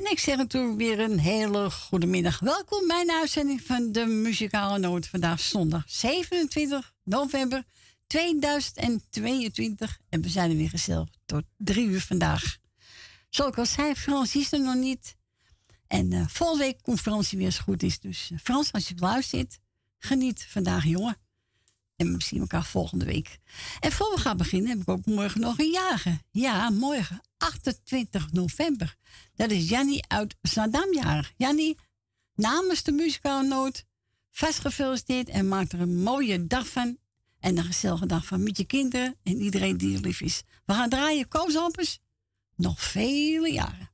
En ik zeg natuurlijk weer een hele goede middag. Welkom bij de uitzending van de Muzikale Noot. Vandaag zondag 27 november 2022. En we zijn er weer gezellig tot drie uur vandaag. Zoals ik al zei, Frans is er nog niet. En eh volgende week komt Frans weer als goed is. Dus eh, Frans, als je luistert, geniet vandaag, jongen. En we zien elkaar volgende week. En voor we gaan beginnen, heb ik ook morgen nog een jager. Ja, morgen, 28 november. Dat is Jannie uit Zandam jarig. Jannie, namens de muzikale noot, vast gefeliciteerd en maak er een mooie dag van. En een gezellige dag van met je kinderen en iedereen die je lief is. We gaan draaien koosampers nog vele jaren.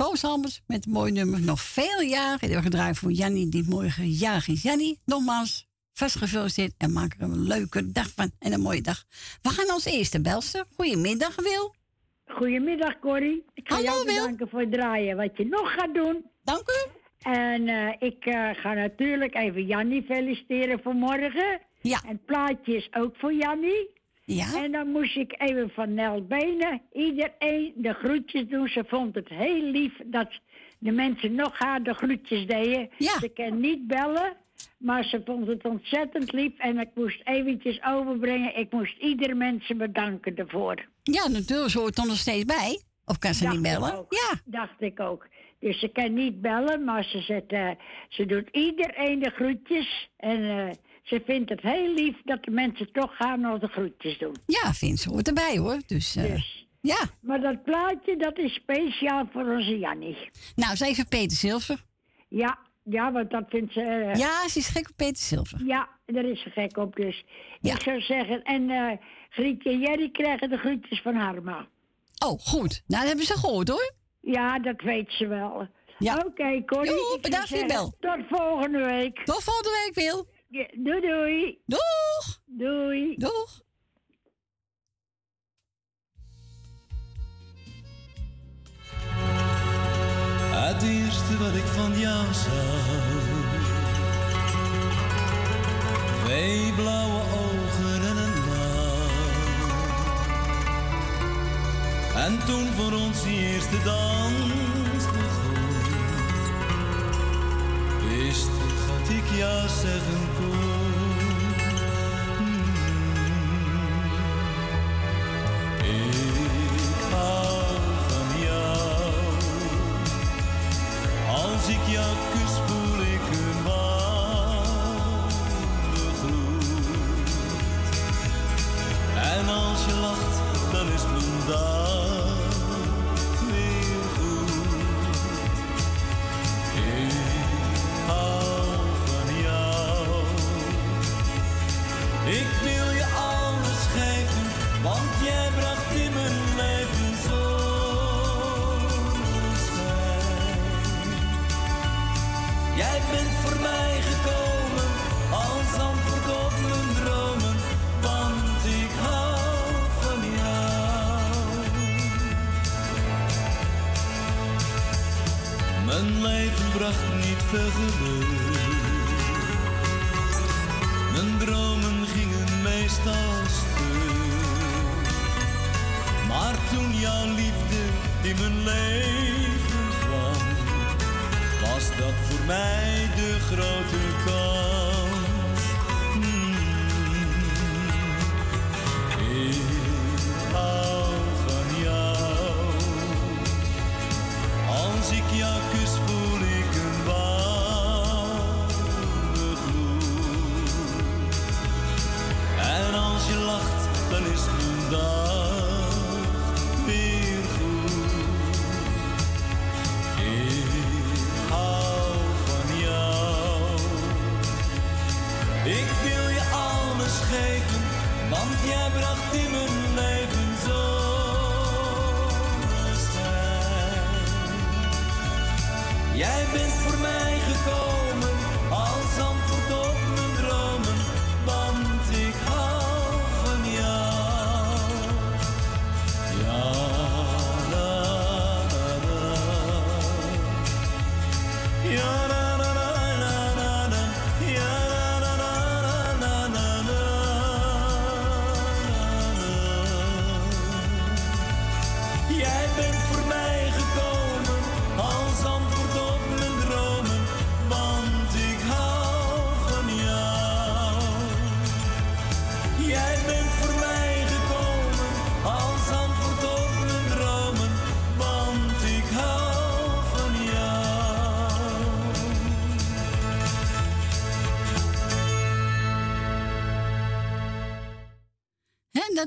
Koos Albers met een mooi nummer. Nog veel jaren. En we gedraaid voor Jannie die morgen jarig is. Jannie, nogmaals, vast gefeliciteerd. En maak er een leuke dag van. En een mooie dag. We gaan als eerste belster. Goedemiddag, Wil. Goedemiddag, Corrie. Ik ga Hallo, jou Wil. bedanken voor het draaien wat je nog gaat doen. Dank u. En eh, ik eh, ga natuurlijk even Jannie feliciteren voor morgen. Ja. En het plaatje is ook voor Jannie. Ja. En dan moest ik even van Nel Benen iedereen de groetjes doen. Ze vond het heel lief dat de mensen nog haar de groetjes deden. Ja. Ze kan niet bellen, maar ze vond het ontzettend lief. En ik moest eventjes overbrengen. Ik moest iedere mensen bedanken ervoor. Ja, natuurlijk. Zo hoort er nog steeds bij. Of kan ze niet bellen? Ja. Dacht ik ook. Dus ze kan niet bellen, maar ze, zet, uh, ze doet iedereen de groetjes. En uh, ze vindt het heel lief dat de mensen toch gaan nog de groetjes doen. Ja, vindt ze hoort erbij hoor. Dus, uh, dus. Ja. Maar dat plaatje, dat is speciaal voor onze Jannie. Nou, ze even Peter Zilver. Ja, ja, want dat vindt ze... Uh, ja, ze is gek op Peter Zilver. Ja, daar is ze gek op. Dus ja. ik zou zeggen... En uh, Grietje en Jerry krijgen de groetjes van Harma. Oh, goed. Nou, dat hebben ze gehoord, hoor. Ja, dat weet ze wel. Ja. Oké, okay, Corrie. Jo, bedankt voor je bel. Tot volgende week. Tot volgende week, Wil. Ja, doei, doei. Doeg. Doei. Doeg. Het eerste wat ik van jou zag. Twee blauwe ogen en een maan. En toen voor ons die eerste dans begon. Wist ik jou zeggen kon. ik jou kus, voel ik Mijn dromen gingen meestal stuk. Maar toen jouw liefde in mijn leven kwam was dat voor mij de grote kans.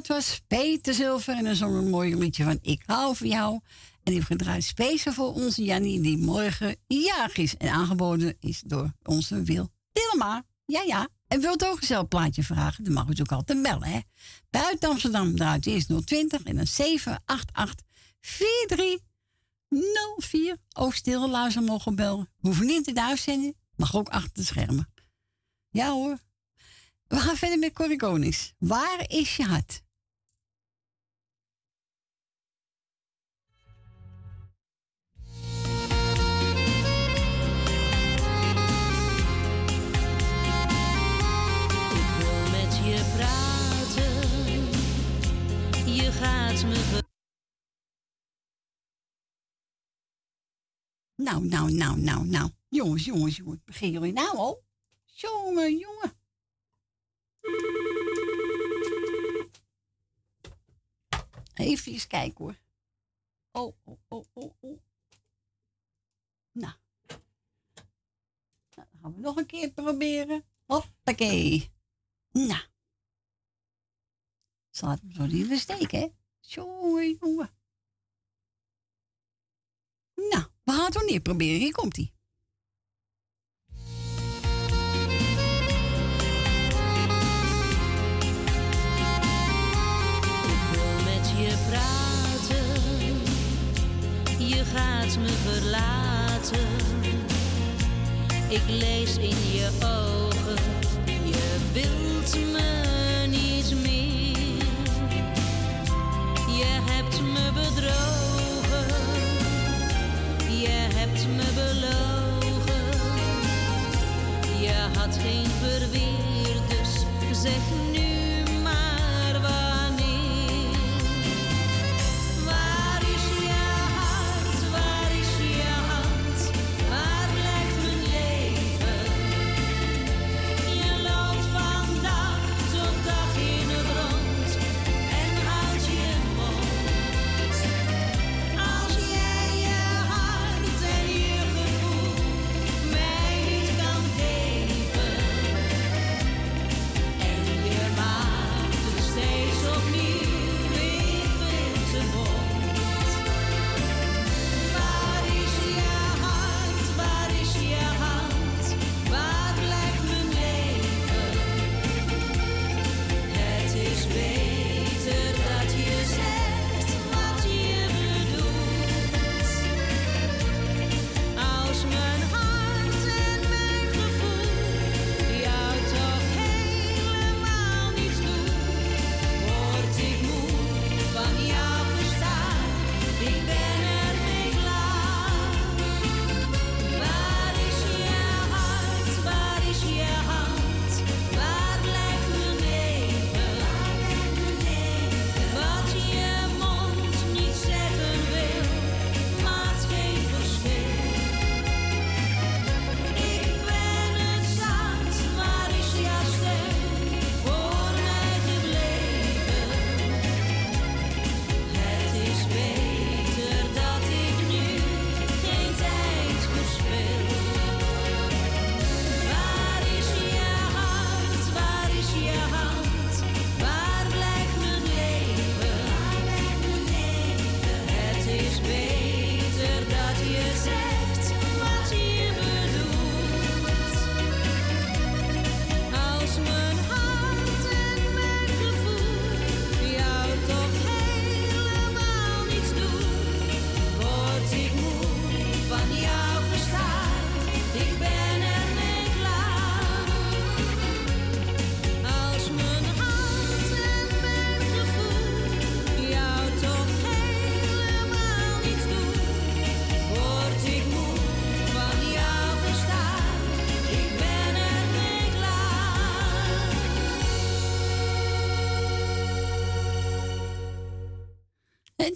Dat was Peter Zilver en dan zong een mooi liedje van Ik hou van jou. En die heeft gedraaid speciaal voor onze Jannie die morgen jarig is. En aangeboden is door onze Wil Dilma. Ja, ja. En wilt ook zelf plaatje vragen? Dan mag u natuurlijk altijd bellen, hè. Buiten Amsterdam draait eerst 020 en dan 788 4304. Ook stil luisteren mogen bellen. Hoeven niet in de uitzending. Mag ook achter de schermen. Ja hoor. We gaan verder met Corrie. Waar is je hart? Nou, nou, nou, nou, nou. Jongens, jongens, jongens. Begin jullie nou al? Jongen, jongen. Even eens kijken hoor. Oh, oh, oh, oh, oh. Nou. nou. Dan gaan we nog een keer proberen. Hoppakee. Nou. Slaat hem zo niet steek, hè? Jongen, jongen. Nou, we gaan het nog niet proberen. Hier komt hij. je gaat me verlaten. Ik lees in je ogen, je wilt me geen verweer, dus zeg nu.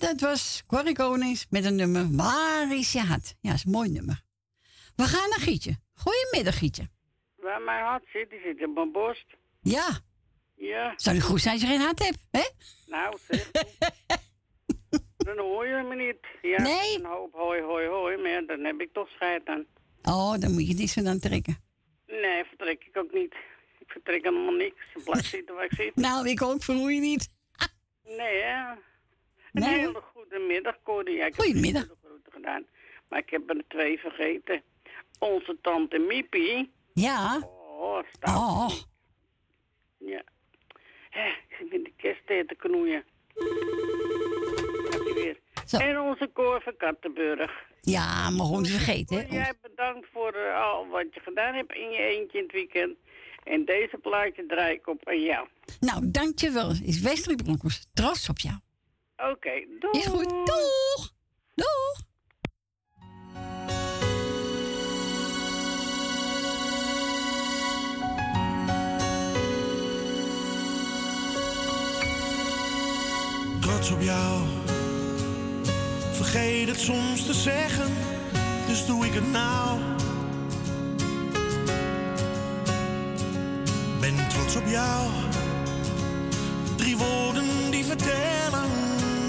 Dat was Corrie Konings met een nummer Waar is je hart? Ja, dat is een mooi nummer. We gaan naar Gietje. Goedemiddag, Gietje. Waar mijn hart zit, die zit op mijn borst. Ja. Ja. Zou niet goed zijn als je geen hart hebt, hè? Nou, zeg. dan hoor je me niet. Ja, nee. Een hoop hoi, hoi, hoi, maar dan heb ik toch scheid aan. Oh, dan moet je niks van aan trekken. Nee, vertrek ik ook niet. Ik vertrek helemaal niks. Ik blijf zitten waar ik zit. Nou, ik ook, verroer je niet. nee, hè. Een hele goede middag, Corrie. Ik Goedemiddag. heb groeten gedaan. Maar ik heb er twee vergeten. Onze tante Miepie. Ja. Oh, staat. Oh. Ja. Hè, ik zit in de kerst te knoeien. weer. Zo. En onze Cor van Kattenburg. Ja, maar gewoon niet vergeten, hè? Jij bedankt voor uh, al wat je gedaan hebt in je eentje in het weekend. En deze plaatje draai ik op aan jou. Nou, dankjewel. Is Broncos trots op jou. Oké, okay, doeg. Is goed. Doeg. Doeg. Trots op jou. Vergeet het soms te zeggen, dus doe ik het nou. Ben trots op jou. Drie woorden die vertellen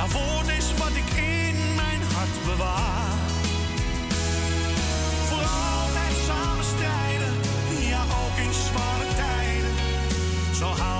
Jouw woord is wat ik in mijn hart bewaar. Voor altijd samen strijden, ja ook in zware tijden. Houden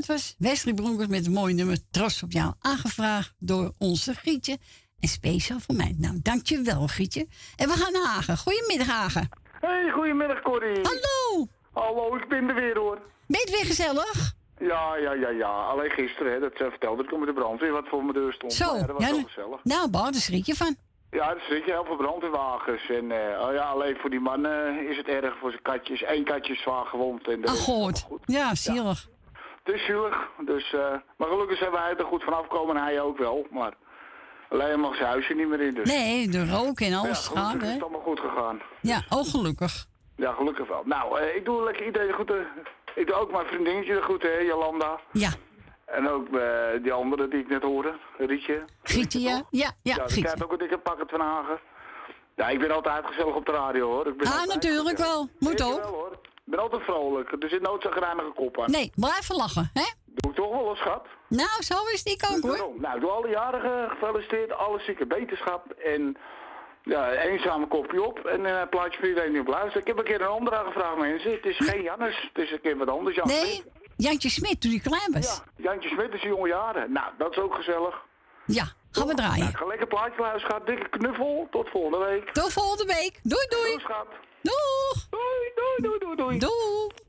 Dat was Wesley Bronkers met een mooi nummer Tros op jou. Aangevraagd door onze Grietje. En speciaal voor mij. Nou, dankjewel Grietje. En we gaan naar Hagen. Goedemiddag Hagen. Hey, goedemiddag Corrie. Hallo. Hallo, ik ben er weer hoor. Ben je het weer gezellig? Ja, ja, ja, ja. Alleen gisteren, hè, dat eh, vertelde ik met de brandweer wat voor mijn deur stond. Zo. Ja, dat was ja, wel gezellig. nou, Bart, daar schrik je van. Ja, er zitten heel veel brandweerwagens. En eh, oh ja, alleen voor die man eh, is het erg voor zijn katjes. Eén katje is zwaar gewond. En dat Ach, goed. Ja, zielig. Het is zielig. Dus, eh, maar gelukkig zijn wij er goed vanaf gekomen en hij ook wel. Maar alleen mag zijn huisje niet meer in. Dus. Nee, de rook en ja, alles gelukkig gaat, is het allemaal goed gegaan. Ja, oh, gelukkig. Ja, gelukkig wel. Nou, eh, ik doe lekker iedereen de groeten. Ik doe ook mijn vriendinnetje de groeten, hè, Jolanda. Ja, En ook eh, die andere die ik net hoorde, Rietje. Gietje, ja. Ja, ja, Ja, die krijgt ook een dikke pakket van Hagen. Ja, ik ben altijd gezellig op de radio hoor. Ik ben Ah, natuurlijk wel. Moet ook. wel hoor. Ik ben altijd vrolijk. Er zit nooit zo'n grijnige kop aan. Nee, blijven lachen, hè? Doe ik toch wel, hoor, schat. Nou, zo is die ook, hoor. Daarom. Nou, doe alle jarigen gefeliciteerd, alle zieke beterschap en ja, eenzame kopje op en een plaatje voor iedereen die op luistert. Ik heb een keer een andere gevraagd mensen. Het is geen Jannes, het is een keer wat anders. Jan Nee, Smit. Jantje Smit, toen die klein was. Ja, Jantje Smit is jonge jaren. Nou, dat is ook gezellig. Ja, gaan we draaien. Nou, ga lekker plaatje luisteren, schat. Dikke knuffel. Tot volgende week. Tot volgende week. Doei, doei. Doei, schat. Doeg. Doei, doei, doei, doei, doei. Doeg.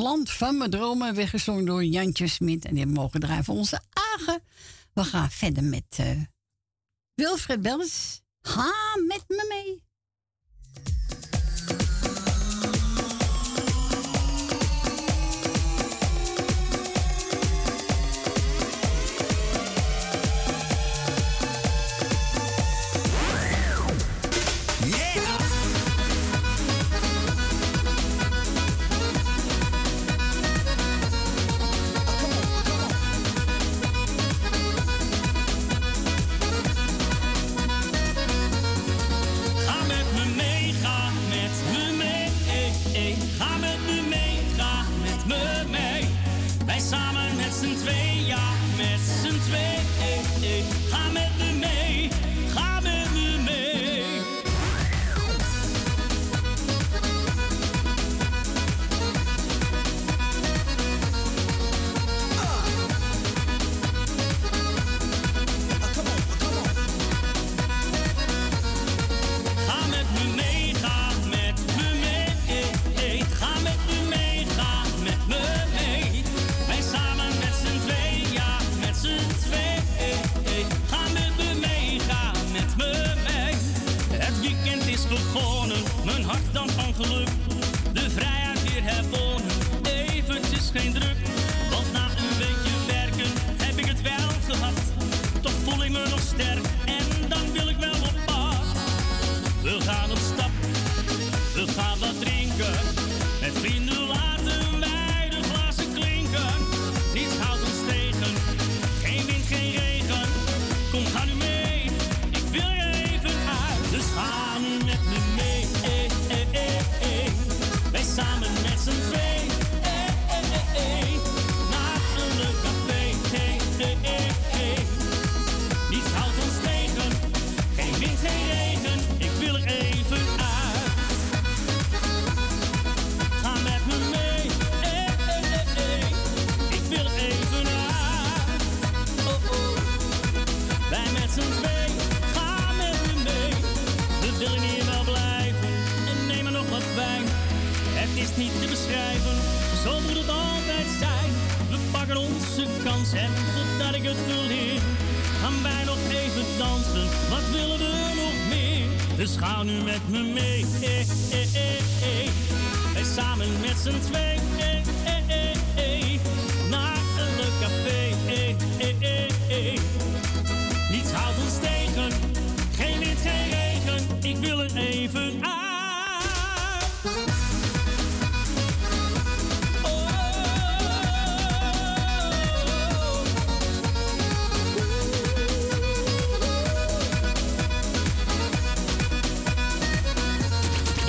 Land van mijn dromen, weggezongen door Jantje Smit. En die mogen draaien voor onze agen. We gaan verder met eh, Wilfred Bels. Ha met me mee.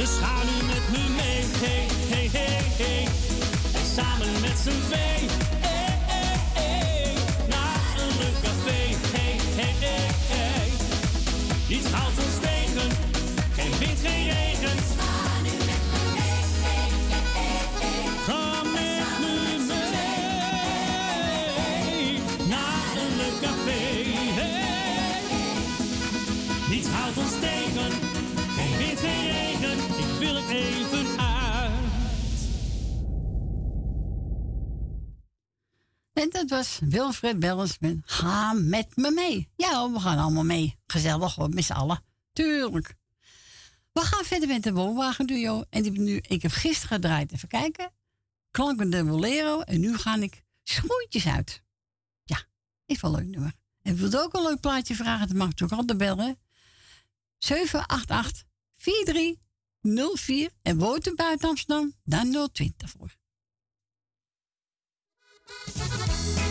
Dus ga Wilfred Bellens met Ga met me mee. Ja, we gaan allemaal mee. Gezellig hoor, met z'n allen. Tuurlijk. We gaan verder met de woonwagenduo. En die nu, ik heb gisteren gedraaid, even kijken. Klankende bolero. En nu ga ik schoentjes uit. Ja, is wel een leuk nummer. En wilt ook een leuk plaatje vragen, dan mag natuurlijk altijd bellen. 788 4304 en woont u buiten Amsterdam, dan 020 voor. Música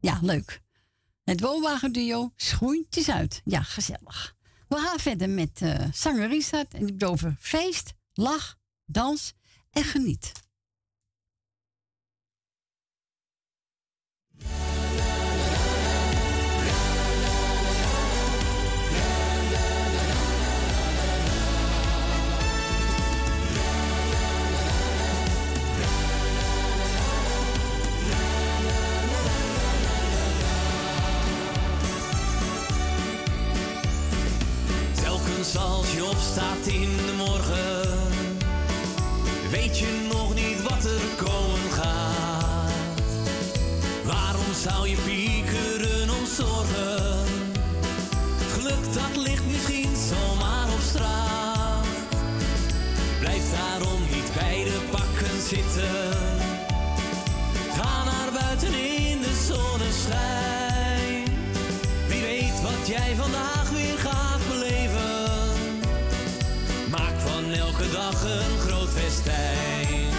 Ja, leuk. Het woonwagenduo Schoentjes uit. Ja, gezellig. We gaan verder met eh, uh, zanger Richard en die over feest, lach, dans en geniet. Als je opstaat in de morgen, weet je nog niet wat er komen gaat. Waarom zou je piekeren om zorgen? Geluk dat ligt een groot festijn.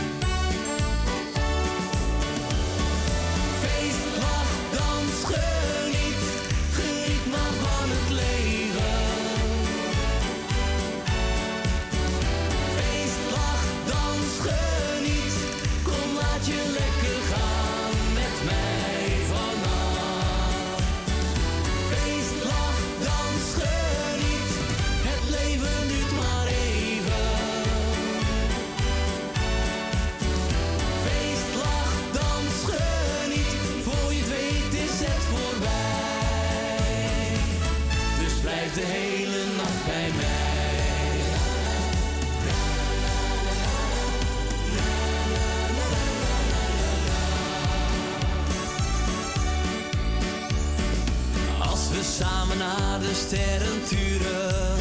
samen naar de sterren turen.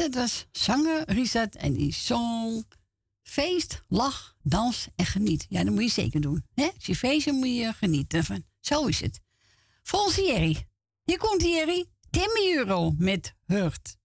Dat was zanger Richard en die zong feest, lach, dans en geniet. Ja, dat moet je zeker doen. Hè? Je feest dan moet je genieten van. Zo is het. Volgens Jerry. Hier komt Jerry. Timmy Euro met Hurt.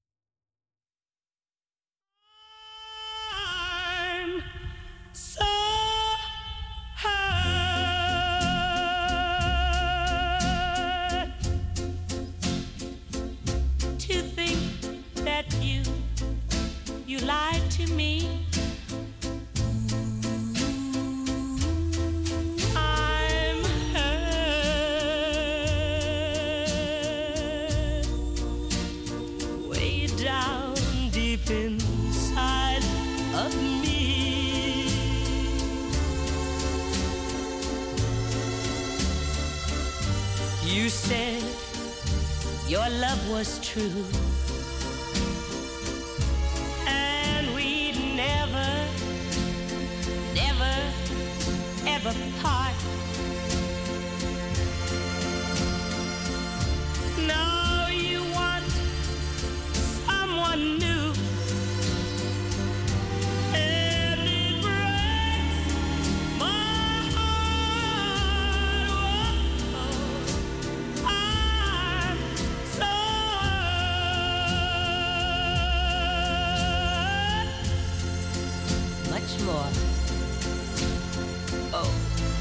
Your love was true. And we'd never, never, ever part. Now you want someone new.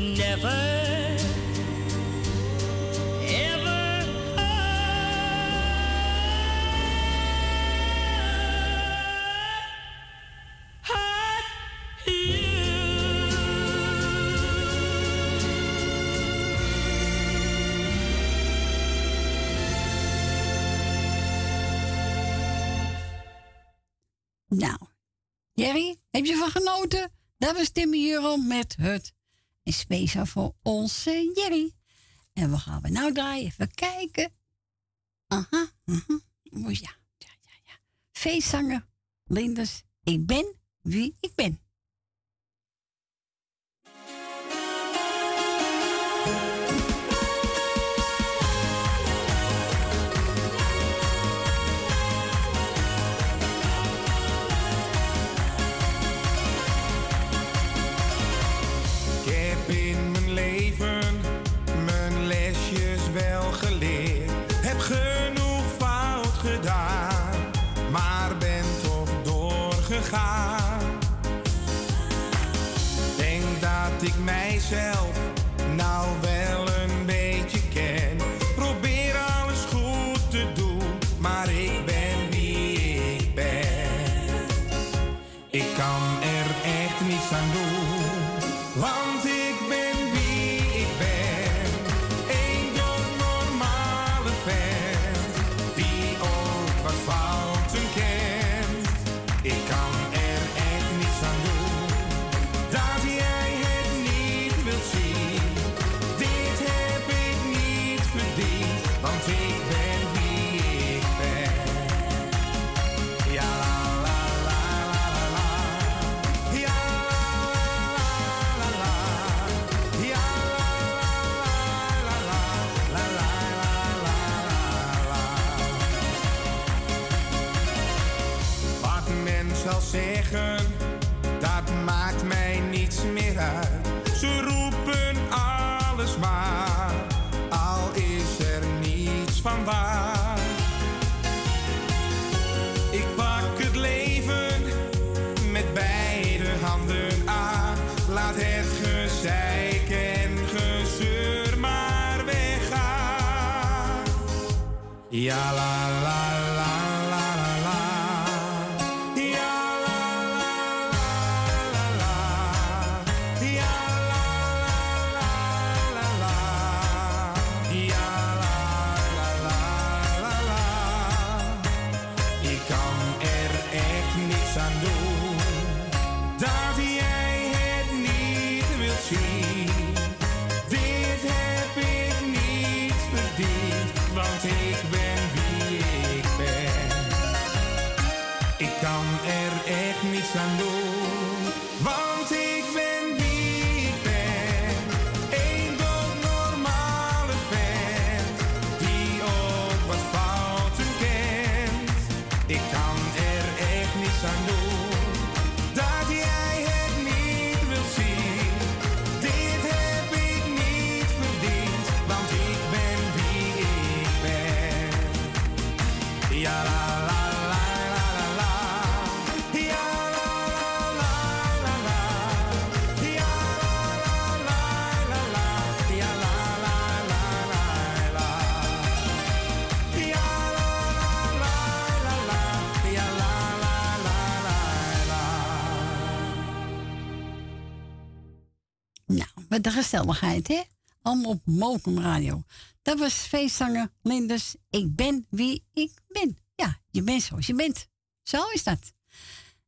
never, Nou, Jerry, heb je van genoten? Dat was Timmy Euro met het. En speciaal voor onze Jerry. En we gaan we nou draaien? Even kijken. Aha, aha. Oh, ja, ja, ja, ja. Linders. Ik ben wie ik ben. Ja, la la met de gezelligheid, hè? Allemaal op Mokum Radio. Dat was feestzanger Linders. Ik ben wie ik ben. Ja, je bent zoals je bent. Zo is dat.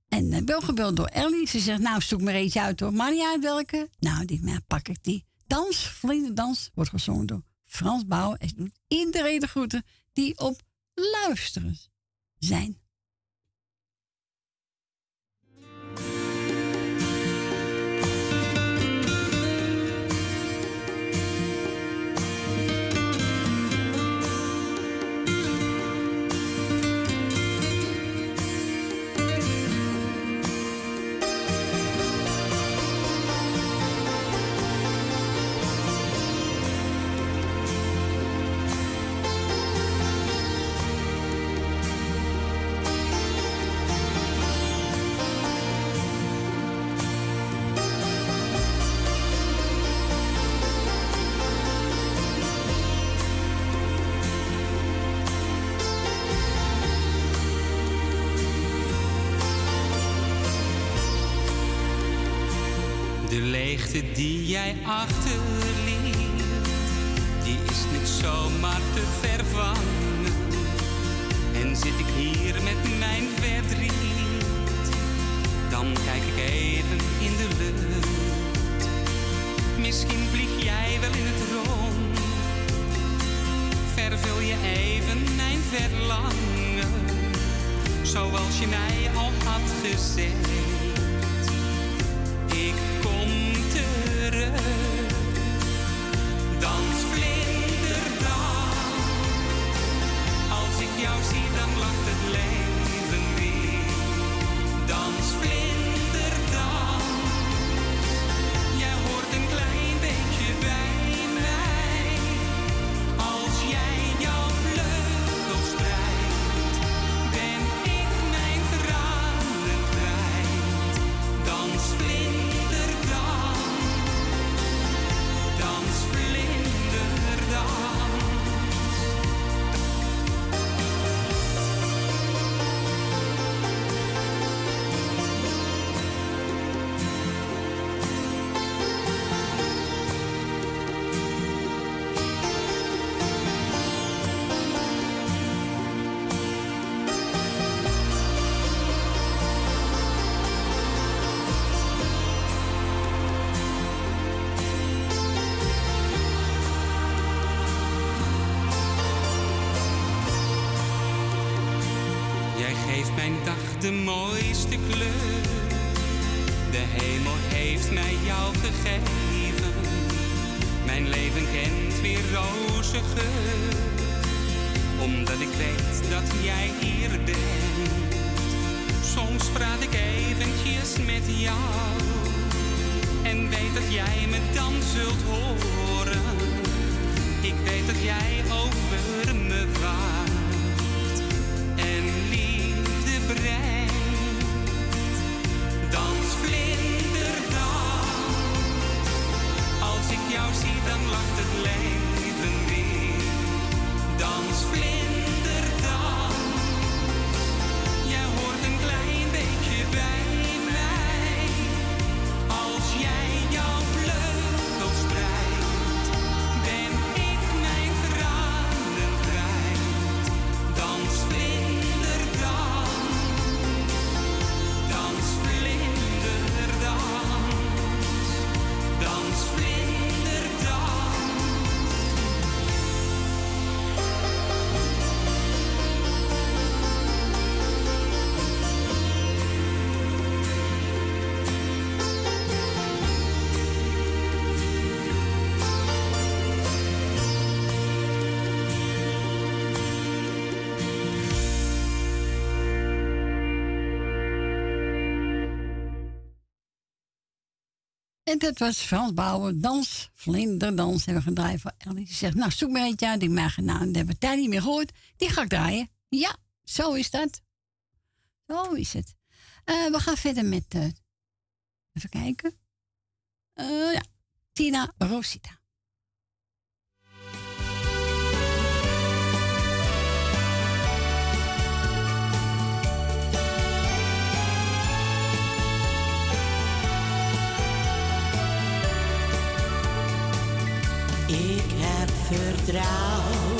En ik wel door Ellie. Ze zegt, nou, zoek maar eentje uit door Maria uit welke. Nou, die maar pak ik die. Dans, vlinderdans, wordt gezongen door Frans Bouw. En doet iedereen de groeten die op luisteren zijn. verlangen, zoals je mij al had gezegd. geeft mijn dag de mooiste kleur. En dat was Frans Bouwer, dans, vlinderdans hebben we gedraaid voor. Die zegt, nou zoek maar eentje uit die mij gedaan. Dat hebben we tijd niet meer gehoord. Die ga ik draaien. Ja, zo is dat. Zo is het. Eh, we gaan verder met, eh, even kijken. Eh, ja, Tina Rosita. Ik heb vertrouwen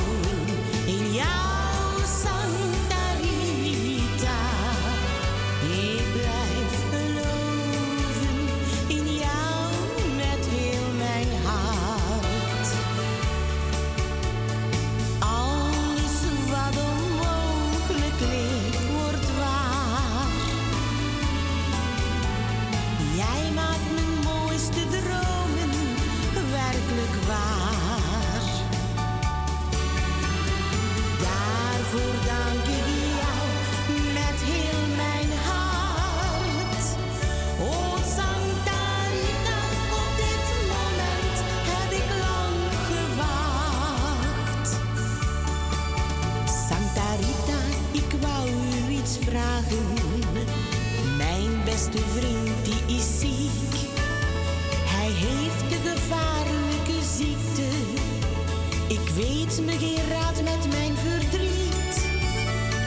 me geen raad met mijn verdriet.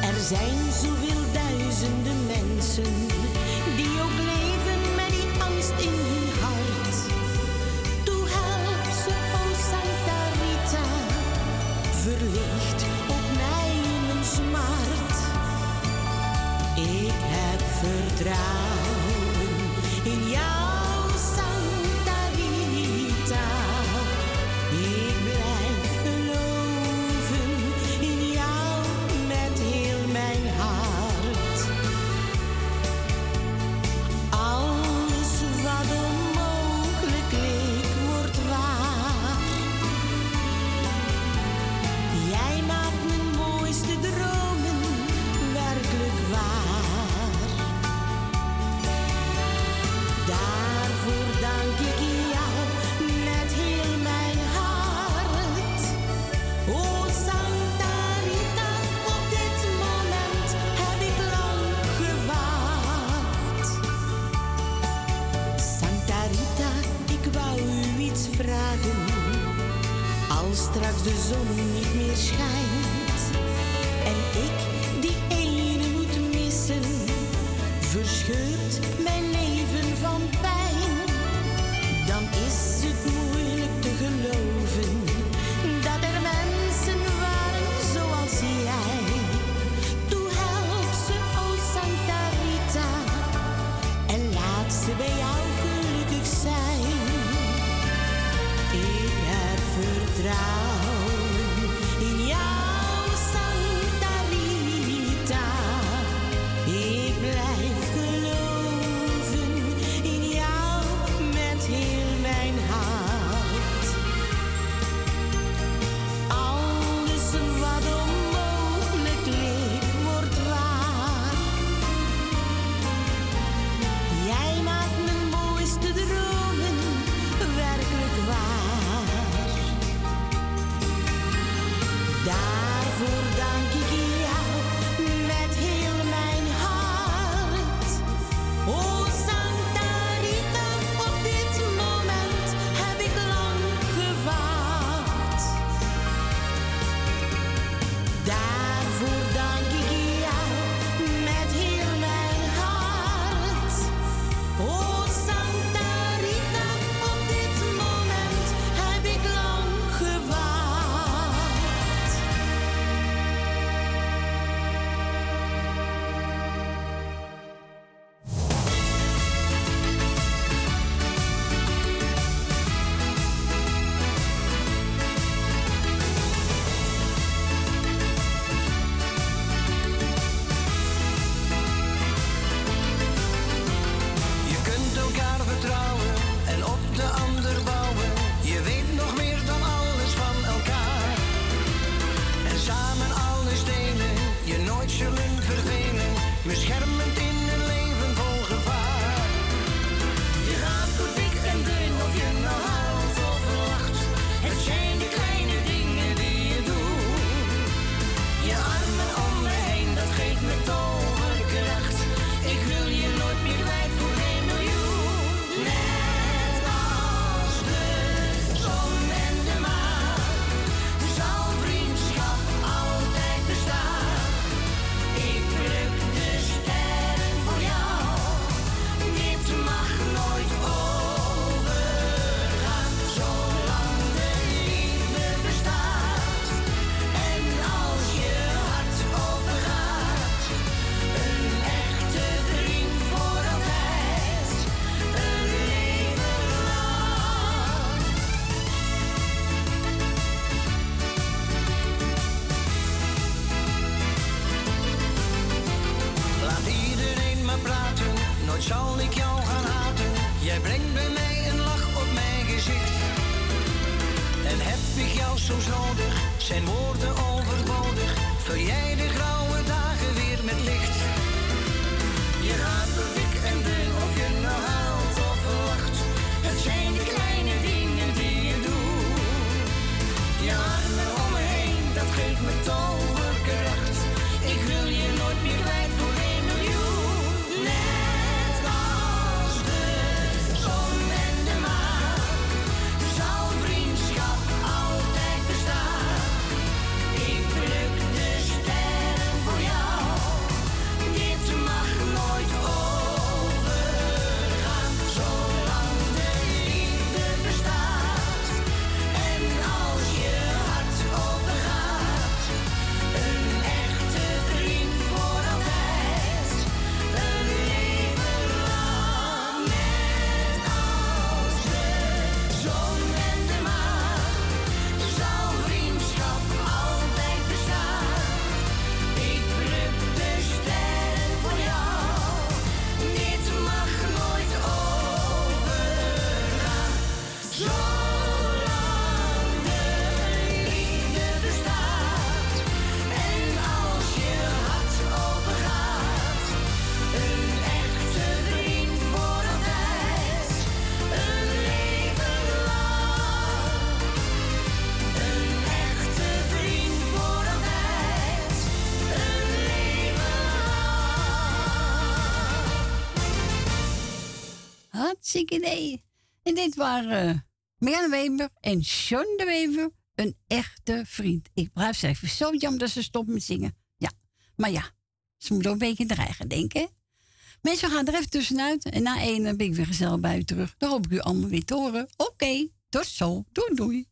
Er zijn zoveel duizenden mensen die ook leven met die angst in hun hart. Toe help ze, o Santa Rita, verlicht op mij mijn smart. Ik heb vertrouwen in jou, straks hartstikke. En dit waren eh, Marianne Wever en Sean de Wever, een echte vriend. Ik blijf even zo jammer dat ze stopt met zingen. Ja, maar ja, ze moet ook een beetje dreigen, denken. Mensen gaan er even tussenuit en na één eh, ben ik weer gezellig bij u terug. Dan hoop ik u allemaal weer te horen. Oké, okay, tot zo. Doei doei.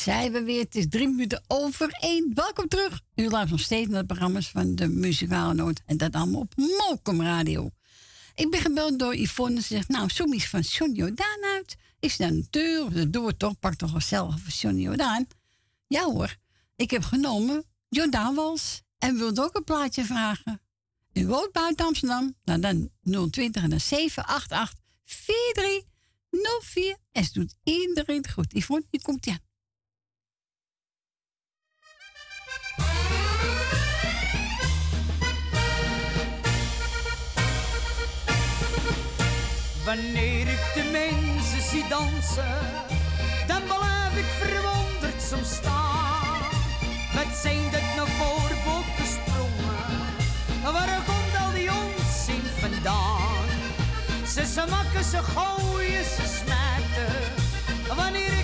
zijn we weer. Het is drie minuten over één. Welkom terug. U luistert nog steeds naar de programma's van de Muzikale noot En dat allemaal op Molcom Radio. Ik ben gebeld door Yvonne. Ze zegt, nou, zoem van Johnny Jordaan uit. Is dat een deur? Dat doen het toch. Pak toch wel zelf van Johnny Jordaan. Ja hoor. Ik heb genomen Jordaan Wals. En wilde ook een plaatje vragen. U woont buiten Amsterdam. Nou, dan 020 en dan 788 4304. En ze doet iedereen goed. Yvonne, die komt ja. Wanneer ik de mensen zie dansen, dan blijf ik verwonderd soms staan. Wat zijn dat naar voor sprongen, Waar komt al die onzin vandaan? Ze smakken, ze gooien, ze smijten. Wanneer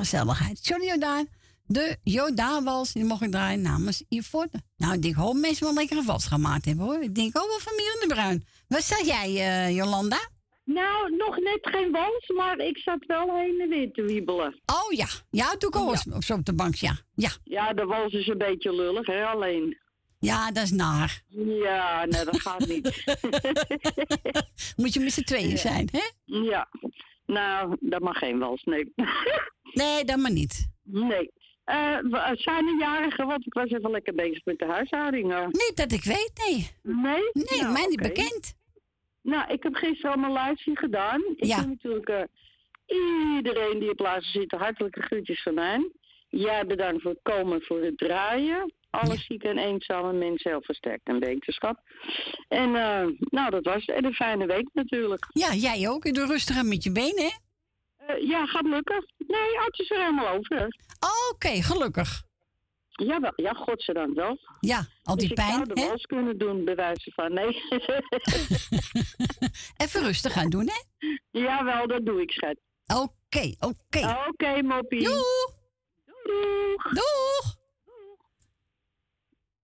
gezelligheid. Johnny Jordaan, de Jordaanwals, die mocht ik draaien namens Yvonne. Nou, ik denk, hoop mensen wel lekkere vals gemaakt hebben hoor. Ik denk ook wel van Miranda Bruin. Wat zeg jij, eh, Jolanda? Nou, nog net geen wals, maar ik zat wel heen en weer te wiebelen. Oh ja, ja, toen kwam ik zo op de bank, ja. ja. Ja, de wals is een beetje lullig, hè, alleen. Ja, dat is naar. Ja, nee, dat gaat niet. Moet je met z'n tweeën zijn, hè? Ja. Nou, dat mag geen wals, nee. nee, dat maar niet. Nee. Eh, we- zijn er jarigen, want ik was even lekker bezig met de huishouding. eh. Niet dat ik weet, nee. Nee? Nee, Nou, mij niet bekend. Nou, ik heb gisteren allemaal livestream gedaan. Ik Ja. natuurlijk eh, iedereen die op luister zit, hartelijke groetjes van mij. Jij bedankt voor het komen, voor het draaien. Alle zieke en eenzame mensen heel versterkt en wetenschap. En eh, nou, dat was het. En een fijne week natuurlijk. Ja, jij ook. En rustig aan met je benen, hè? Eh, ja, gaat lukken. Nee, het is er helemaal over. Oké, gelukkig. Ja, wel, ja, godzijdank wel. Ja, al die dus pijn, ik zou de wals kunnen doen, bij wijze van. Nee. Even rustig aan doen, hè? Jawel, dat doe ik, schat. Oké, oké. Oké, moppie. Doeg. Doeg. Doeg.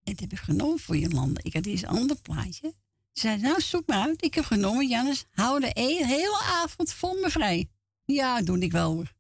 Dit heb ik genomen voor Jolanda. Ik had eerst een ander plaatje. Ze zei, nou, zoek maar uit. Ik heb genomen, Jannes. Hou de e- hele avond vol me vrij. Ja, doe ik wel hoor.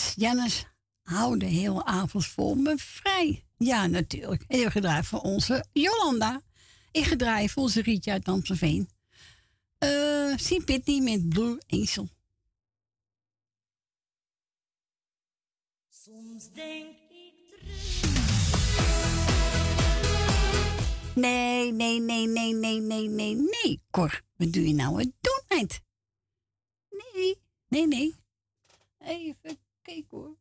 Was Jannes. hou de hele avond vol me vrij. Ja, natuurlijk. En ik gedraaid voor onze Jolanda. Ik gedraaid voor onze Rietje uit Amstelveen. Eh, Sien Pitney met Blue Angel. Soms denk ik Nee, nee, nee, nee, nee, nee, nee, nee. Cor, wat doe je nou het doen, meid? Nee, nee, nee. Even kijken hoor.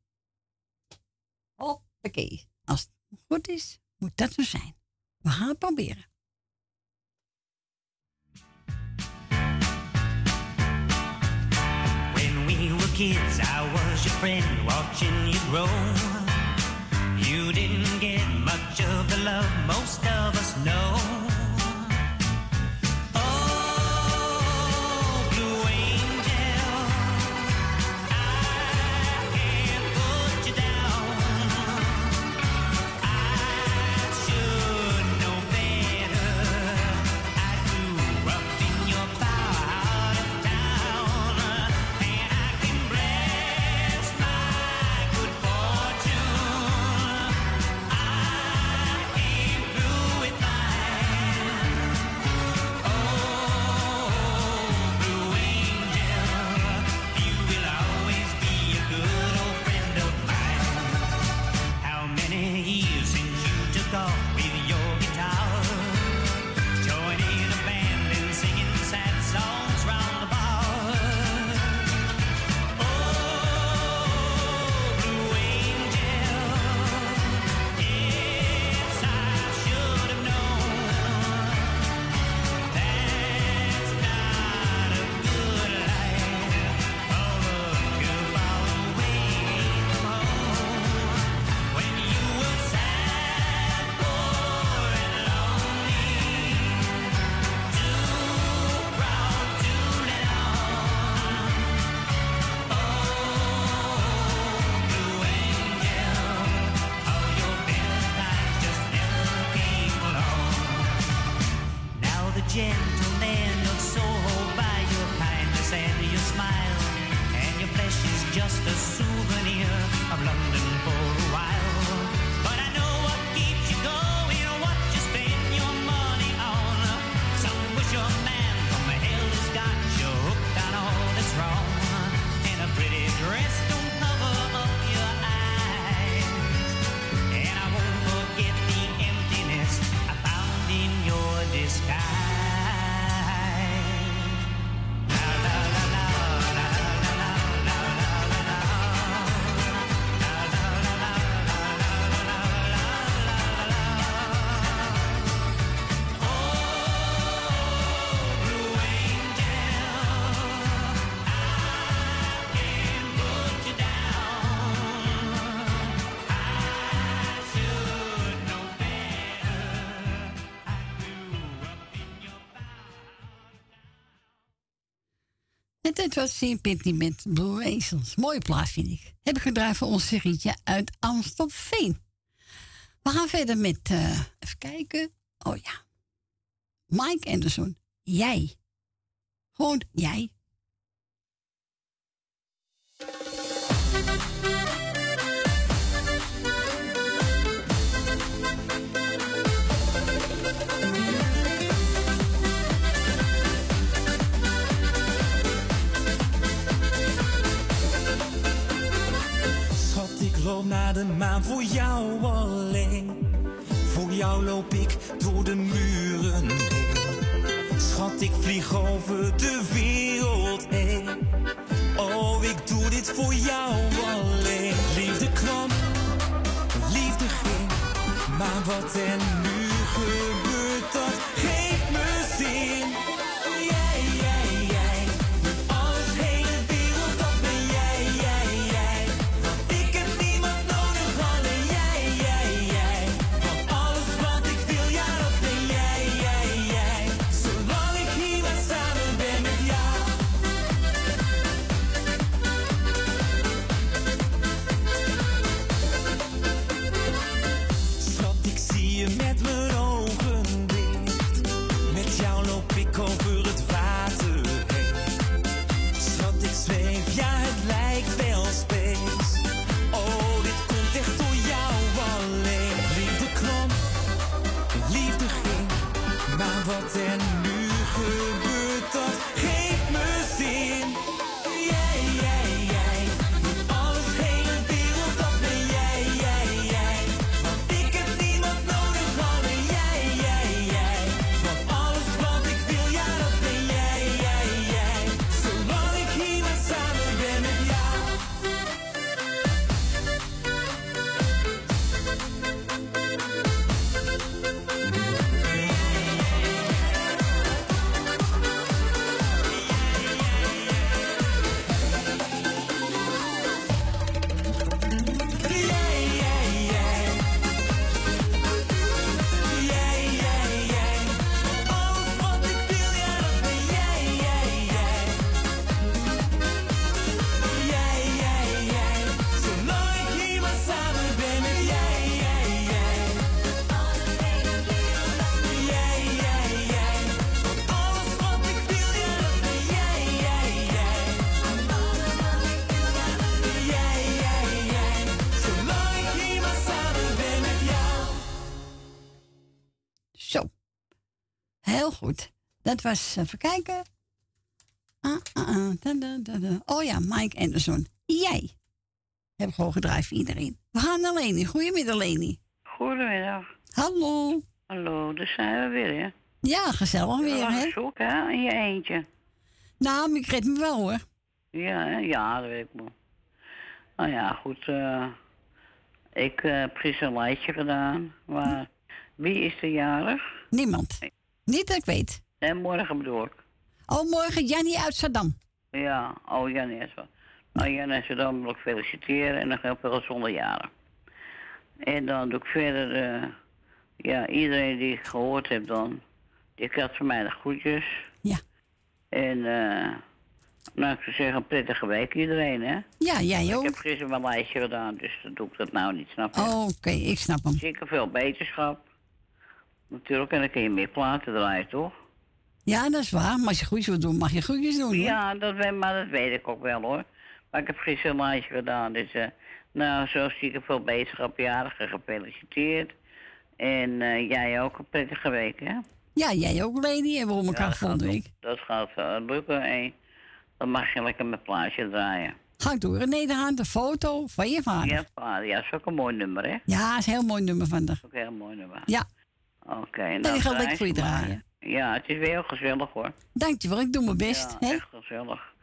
Hoppakee. Als het goed is, moet dat zo zijn. We gaan het proberen. When we were kids, I was your friend, watching you grow. You didn't get much of the love most of us know. Dit was Sien Pitney met Blue Angels. Mooie plaats, vind ik. Heb ik gedraaid voor ons Rietje uit Amstelveen. We gaan verder met, eh, even kijken. Oh ja. Mike Anderson. Jij. Gewoon jij. Naar de maan voor jou alleen. Voor jou loop ik door de muren heen. Schat, ik vlieg over de wereld heen. Oh, ik doe dit voor jou alleen. Liefde kwam, liefde ging. Maar wat er nu gebeurt, dat goed. Dat was, even kijken. Ah, ah, ah, da, da, da, da. Oh ja, Mike Anderson. Jij. Heb ik gewoon gedraaid voor iedereen. We gaan naar Leni. Goedemiddag, Leni. Goedemiddag. Hallo. Hallo, daar zijn we weer, hè? Ja, gezellig weer, hè? Zoek, hè? In je eentje. Nou, maar ik red me wel, hoor. Ja, hè? ja, dat weet ik wel. Nou ja, goed. eh, ik eh, heb gisteren een lijstje gedaan. Maar wie is er jarig? Niemand. Niet dat ik weet. En morgen bedoel ik. Oh, morgen Jannie uit Saddam. Ja, oh Jan is wel. Nou, Jan is dan wil ik feliciteren en nog heel veel gezonde jaren. En dan doe ik verder, eh, ja, iedereen die ik gehoord heb dan, die krijgt van mij de groetjes. Ja. En, eh, nou, ik zou zeggen, een prettige week iedereen, hè? Ja, jij ook. Ik heb gisteren mijn lijstje gedaan, dus dan doe ik dat nou niet, snap je? Oh, oké, ik snap hem. Zeker veel beterschap. Natuurlijk, en dan kun je meer platen draaien, toch? Ja, dat is waar. Maar als je goedjes wil doen, mag je goedjes doen, hoor. Ja, dat weet, maar dat weet ik ook wel hoor. Maar ik heb gisteren een lijstje gedaan. Dus, eh, nou, zo zie ik veel beterschapjarigen gefeliciteerd. En eh, jij ook een prettige week, hè? Ja, jij ook, Leni. En we horen elkaar dat volgende week. Dat gaat eh, lukken en dan mag je lekker mijn plaatje draaien. Ga ik door. René de Haan, de foto van je vader. Ja, vader, ja, dat is ook een mooi nummer, hè? Ja, is een heel mooi nummer van de. Ook een heel mooi nummer. Ja. Oké, En nou, die gaat lekker voor je draaien. Ja, het is weer heel gezellig hoor. Dankjewel, ik doe mijn best. Ja, hè? echt gezellig.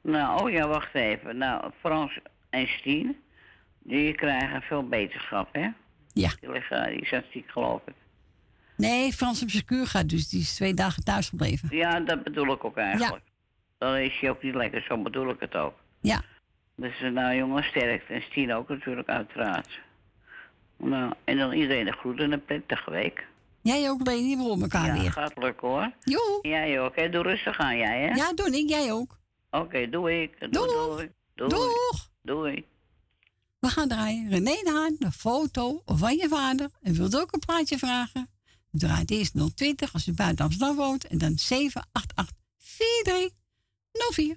Nou, oh ja, wacht even. Nou, Frans en Stien, die krijgen veel beterschap, hè? Ja. Die, liggen, die zijn ziek, geloof ik. Nee, Frans op zijn kuur gaat, dus die is twee dagen thuis gebleven. Ja, dat bedoel ik ook eigenlijk. Dan is hij ook niet lekker, zo bedoel ik het ook. Ja. Dus eh, nou jongen, sterkte. En Stien ook natuurlijk, uiteraard. Nou, en dan iedereen de groeten en een prettige week. Jij ook, Leni, we horen elkaar ja, weer. gaat lukken hoor. Joe. Jij ook, hè? Doe rustig aan, jij, hè? Ja, doe ik, jij ook. Oké, doe ik. Doei, doei. Doei. Doeg. Doei. We gaan draaien. René de Haan, de foto van je vader. En wilt ook een plaatje vragen? Draait eerst 020 als u buiten Amsterdam woont. En dan 788 4304.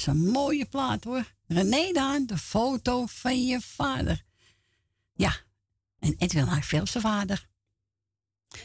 Is een mooie plaat hoor. René Daan, de foto van je vader. Ja, en Edwin veel zijn vader.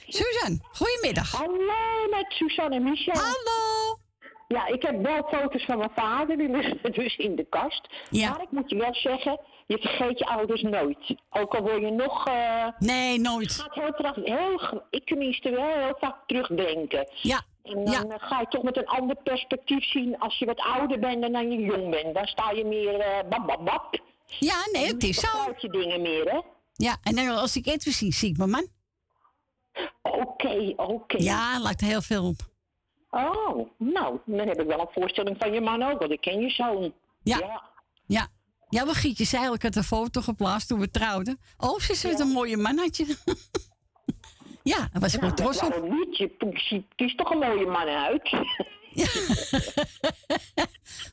Suzanne, goedemiddag. Hallo, met Suzanne en Michel. Hallo. Ja, ik heb wel foto's van mijn vader, die liggen dus in de kast. Ja. Maar ik moet je wel zeggen, je vergeet je ouders nooit. Ook al word je nog... eh, nee, nooit. Gaat heel, heel, ik tenminste wel heel vaak terugdenken. Ja. En dan eh, ga je toch met een ander perspectief zien als je wat ouder bent dan dat je jong bent. Dan sta je meer eh bap, bap, bap. Ja, nee, het is zo. Dan je dingen meer, hè? Ja, en dan als ik Edwin zie, zie ik mijn man. Oké, oké. Ja, lijkt er heel veel op. Oh, nou, dan heb ik wel een voorstelling van je man ook, want ik ken je zoon. Ja. Ja. Ja, maar Gietje zei ik had een foto geplaatst toen we trouwden. Oh, ze is met een mooie man, had je. Ja, daar was ik wel trots op. Waarom niet? Je je kiest toch een mooie man uit.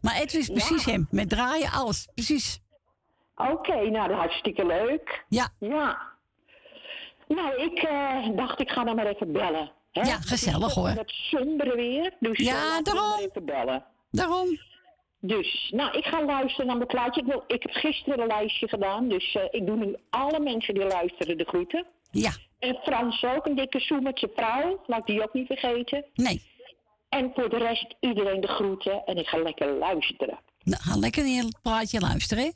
Maar Edwin is precies hem. Met draaien, alles. Precies. Oké, nou, dat is hartstikke leuk. Ja. Ja. Nou, ik eh, dacht, ik ga dan maar even bellen. Hè? Ja, gezellig, hoor. Het sombere weer, dus Ja, eh, daarom. maar even bellen. Daarom. Dus, nou, ik ga luisteren naar mijn plaatje. Ik, wil, ik heb gisteren een lijstje gedaan, dus eh, ik doe nu alle mensen die luisteren de groeten. Ja. En Frans ook, een dikke zoen met zijn vrouw. Laat die ook niet vergeten. Nee. En voor de rest iedereen de groeten en ik ga lekker luisteren. Nou, ga lekker naar je plaatje luisteren, hè?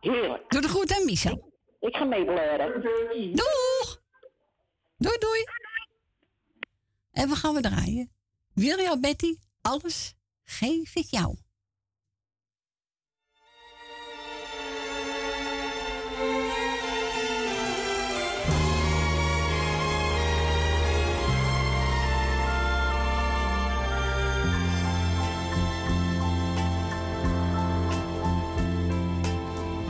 Heerlijk. Doe de goed aan Michel. Ik ga meeblaren. Doeg! Doei, doei. En we gaan we draaien. Wil jou, Betty? Alles geef ik jou.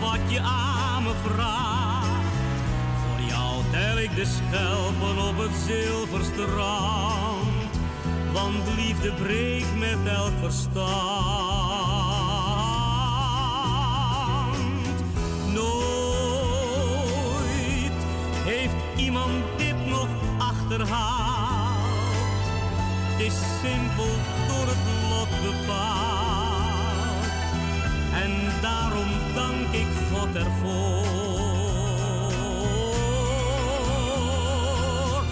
wat je aan me vraagt. Voor jou tel ik de schelpen op het zilverstrand, want liefde breekt met elk verstand. Nooit heeft iemand dit nog achterhaald. Het is simpel door het lot bepaald. En daarom dank God.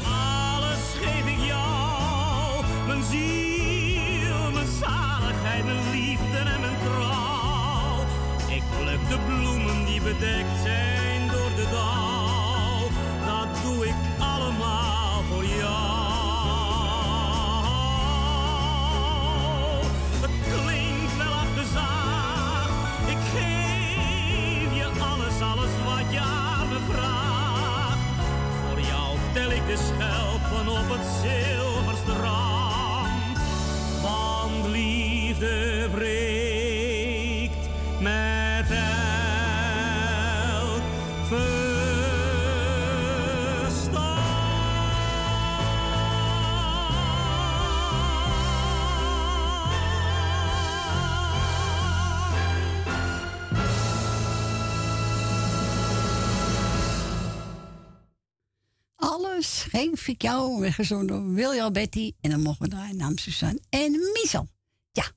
Alles geef ik jou, mijn ziel, mijn zaligheid, mijn liefde en mijn trouw. Ik pluk de bloemen die bedekt zijn door de dauw. Schelpen op het zilverstrand. Want liefde Ik jou, werd gezongen door William Betty. En dan mogen we draaien naam Suzanne en Michel. Ja.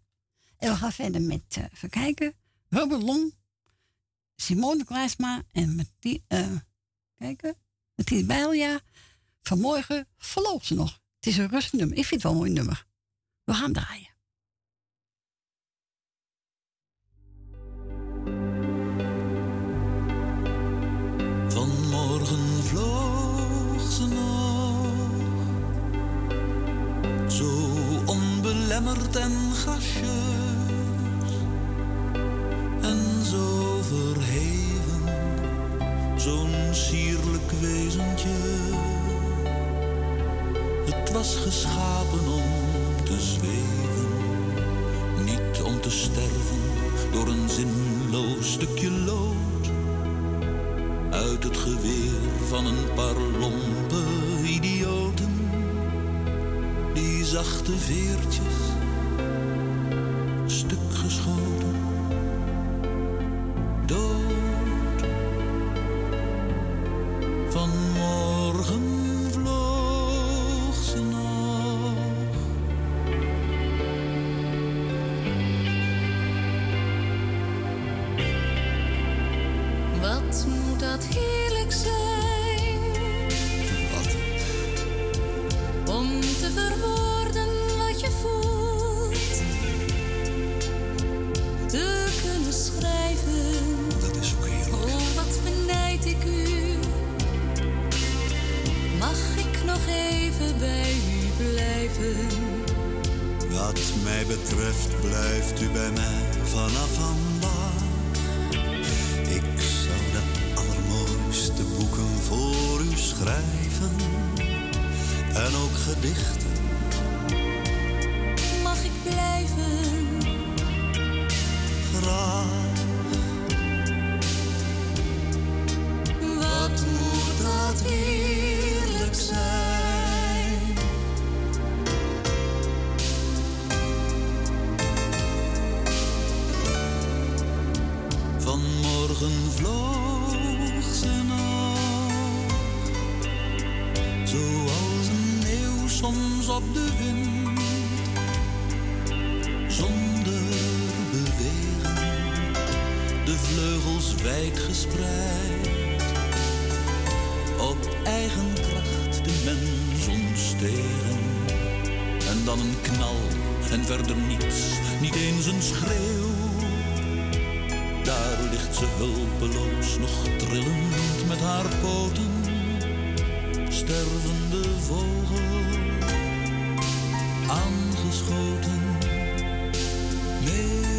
En we gaan verder met, verkijken. even kijken, Robert Long, Simone en Martien, uh, kijken, Bijlja. Vanmorgen verloopt ze nog. Het is een rustig nummer. Ik vind het wel een mooi nummer. We gaan draaien. Vanmorgen Zo onbelemmerd en gracieus. En zo verheven, zo'n sierlijk wezentje. Het was geschapen om te zweven, niet om te sterven door een zinloos stukje lood. Uit het geweer van een paar lompe idioten zachte veertjes stuk geschoten. en ook gedichten. niets, niet eens een schreeuw. Daar ligt ze hulpeloos, nog trillend met haar poten, stervende vogel, aangeschoten. Nee.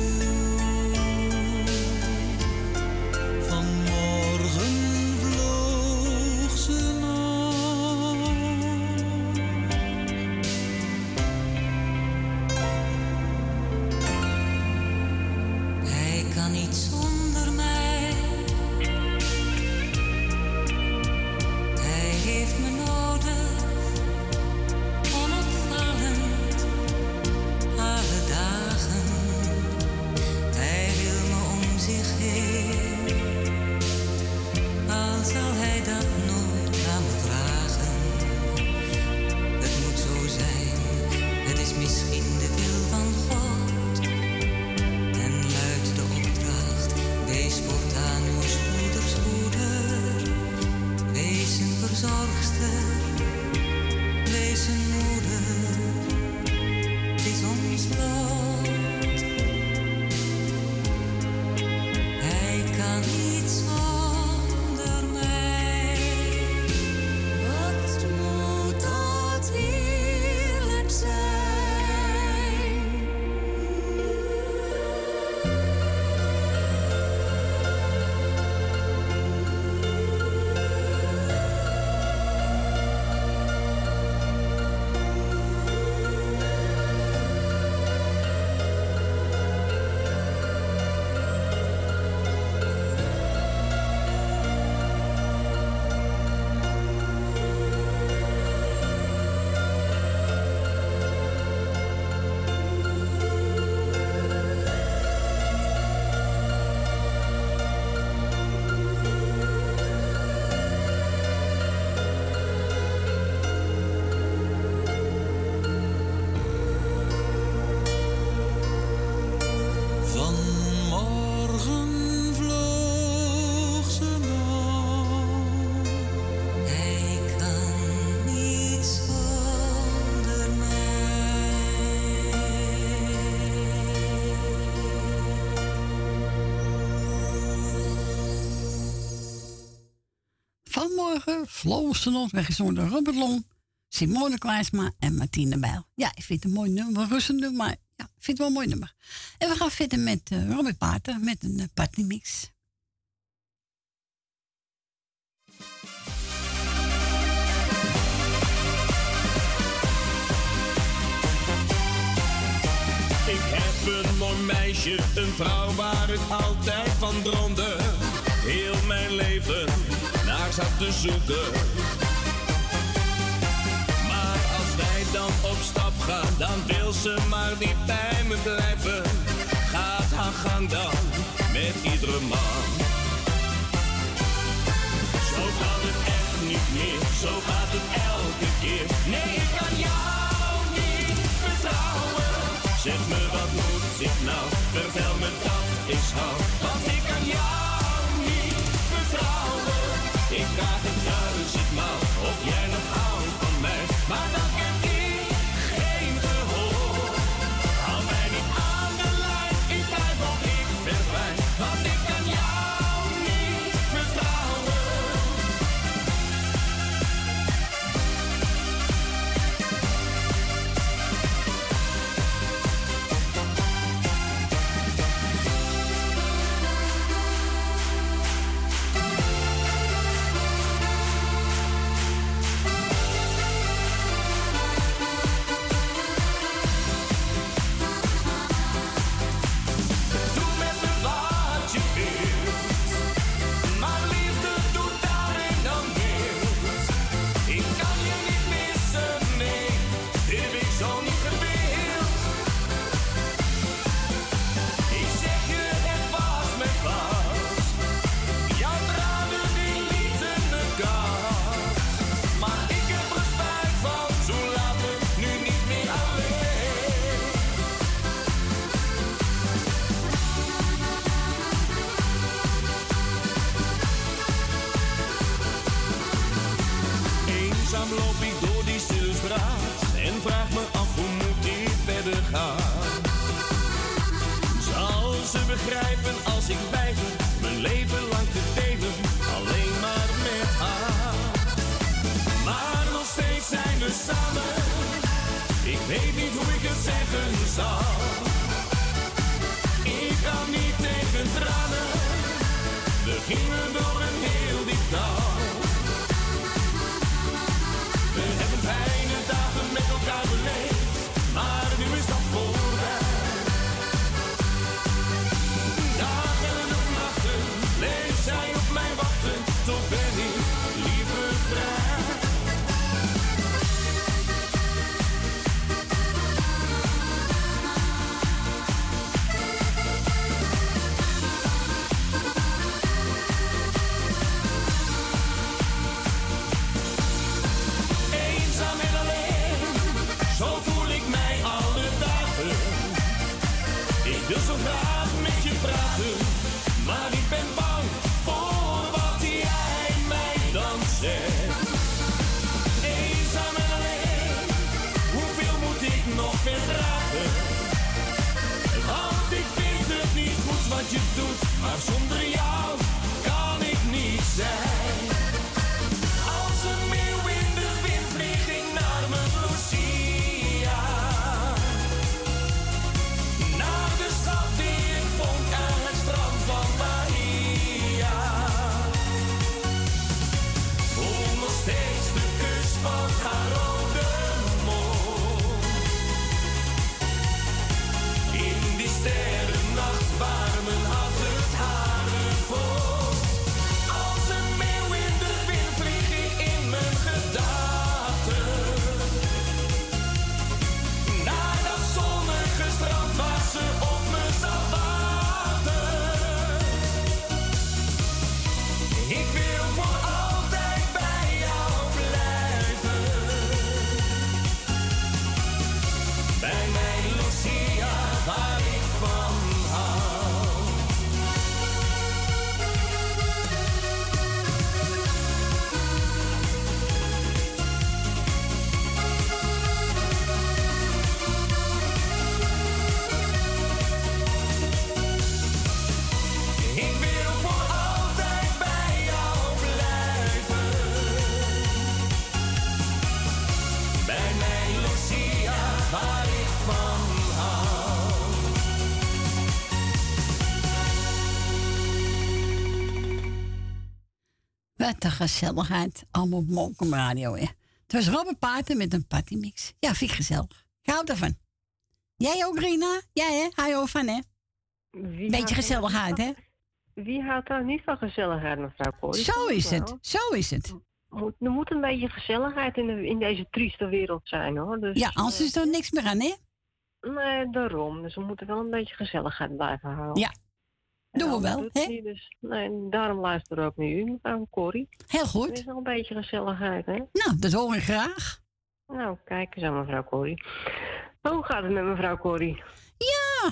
Flo weggezongen door Robert Long, Simone Kwijsma en Martine Bijl. Ja, ik vind het een mooi nummer, rustig nummer, maar ja, ik vind het wel een mooi nummer. En we gaan verder met eh, Robert Pater met een uh, partymix. Ik heb een mooi meisje, een vrouw waar ik altijd van droomde. Heel mijn leven naar zat te zoeken. Maar als wij dan op stap gaan, dan wil ze maar niet bij me blijven. Gaat haar gang dan met iedere man. Zo kan het echt niet meer, zo gaat het elke keer. Nee, ik kan jou niet vertrouwen. Zeg me wat moet ik nou, vertel me dat is hou. Vraag het duizendmaal of jij nog houdt van mij. Maar Ik kan niet tegen tranen, we gingen door een heel diep dal. We hebben fijne dagen met elkaar gezelligheid. Allemaal op Mokum Radio, hè. Het was Robert Paarten met een partymix. Ja, vind ik gezellig. Ik hou ervan. Jij ook, Rina? Jij, hè? Hou je ook van, hè? Wie Beetje gezelligheid, hè? Wie houdt daar niet van gezelligheid, mevrouw Corrie? Zo is het. Zo is het. Moet, er moet een beetje gezelligheid in, de, in deze trieste wereld zijn, hoor. Dus, Ja, anders is er niks meer aan, hè? Nee, daarom. Dus we moeten wel een beetje gezelligheid blijven houden. Ja. Doen we wel, hè? Dus, nee, daarom luisteren we ook naar u, mevrouw Corrie. Heel goed. Er is nog een beetje gezelligheid, hè? Nou, dat hoor ik graag. Nou, kijk eens aan mevrouw Corrie. Hoe gaat het met mevrouw Corrie? Ja.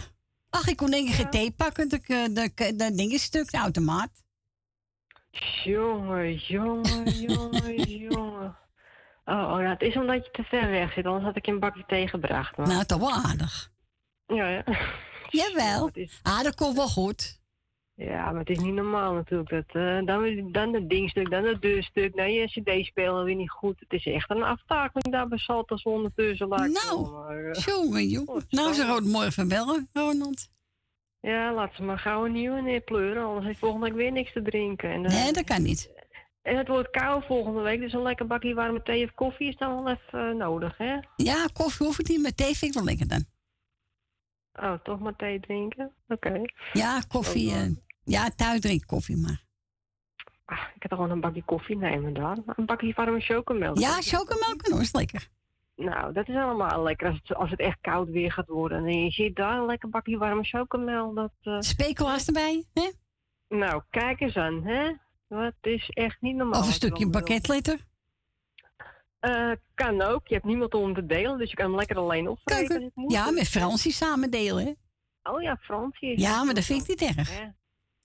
Ach, ik kon denk ik geen thee pakken. Dat de, de, de ding is stuk, de automaat. Jongen, jongen, jongen, jongen. Oh, oh nou, het is omdat je te ver weg zit, anders had ik je een bakje thee gebracht. Maar... Nou, toch wel aardig. Ja, ja. Jawel. Ah, dat komt wel goed. Ja, maar het is niet normaal natuurlijk. Dat, eh, dan, dan het dingstuk, dan het deurstuk, dan je cd-speler weer niet goed. Het is echt een aftakeling daar bij Salters ondertussen. Laat Nou, maar, eh, Jongen, jongen. Nou, ze rood morgen bellen, Ronald. Ja, laat ze maar gauw een nieuwe neerpleuren, anders heeft volgende week weer niks te drinken. En, eh, Nee, dat kan niet. En het wordt koud volgende week, dus een lekker bakje warme thee of koffie is dan wel even nodig, hè? Ja, koffie hoef ik niet, maar thee vind ik wel lekker dan. Oh, toch maar thee drinken? Oké. Ja, koffie. eh, ja, thuis drink ik koffie maar. Ah, ik heb toch gewoon een bakje koffie nemen dan. Een bakje warme chocomelk. Ja, chocomelk hoor, is lekker. Nou, dat is allemaal lekker als het, als het echt koud weer gaat worden. En je ziet daar een lekker bakje warme chocomelk. Dat, Speculaas erbij, hè? Nou, kijk eens aan, hè? Dat is echt niet normaal. Of een stukje dan wil. pakketletter. Eh, kan ook. Je hebt niemand om te delen, dus je kan hem lekker alleen opvreten. moet. Ja, met Fransie samen delen, hè? Oh ja, Fransie. Ja, maar dat vind ik niet erg. hè?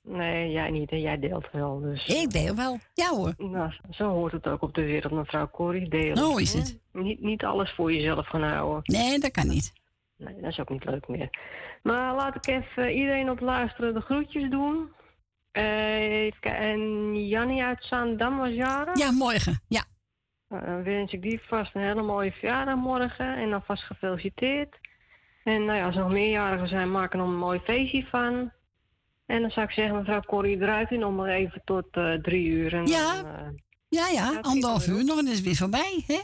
Nee, jij niet. hè. Jij deelt wel. Dus. Ik deel wel. Ja hoor. Nou, zo hoort het ook op de wereld, mevrouw Corrie. Delen. Oh, is het. Niet, niet alles voor jezelf gaan houden. Nee, dat kan niet. Nee, dat is ook niet leuk meer. Maar laat ik even iedereen op luisteren de groetjes doen. Eh. En Jannie uit Zaandam was jarig. Ja, morgen. Ja. Nou, dan wens ik die vast een hele mooie verjaardag morgen. En alvast gefeliciteerd. En nou ja, als er nog meerjarigen zijn, maak er nog een mooi feestje van. En dan zou ik zeggen, mevrouw Corrie, draait u nog maar even tot eh, drie uur. En Ja. Dan, eh, Ja, ja, anderhalf uur nog en is het weer voorbij, hè?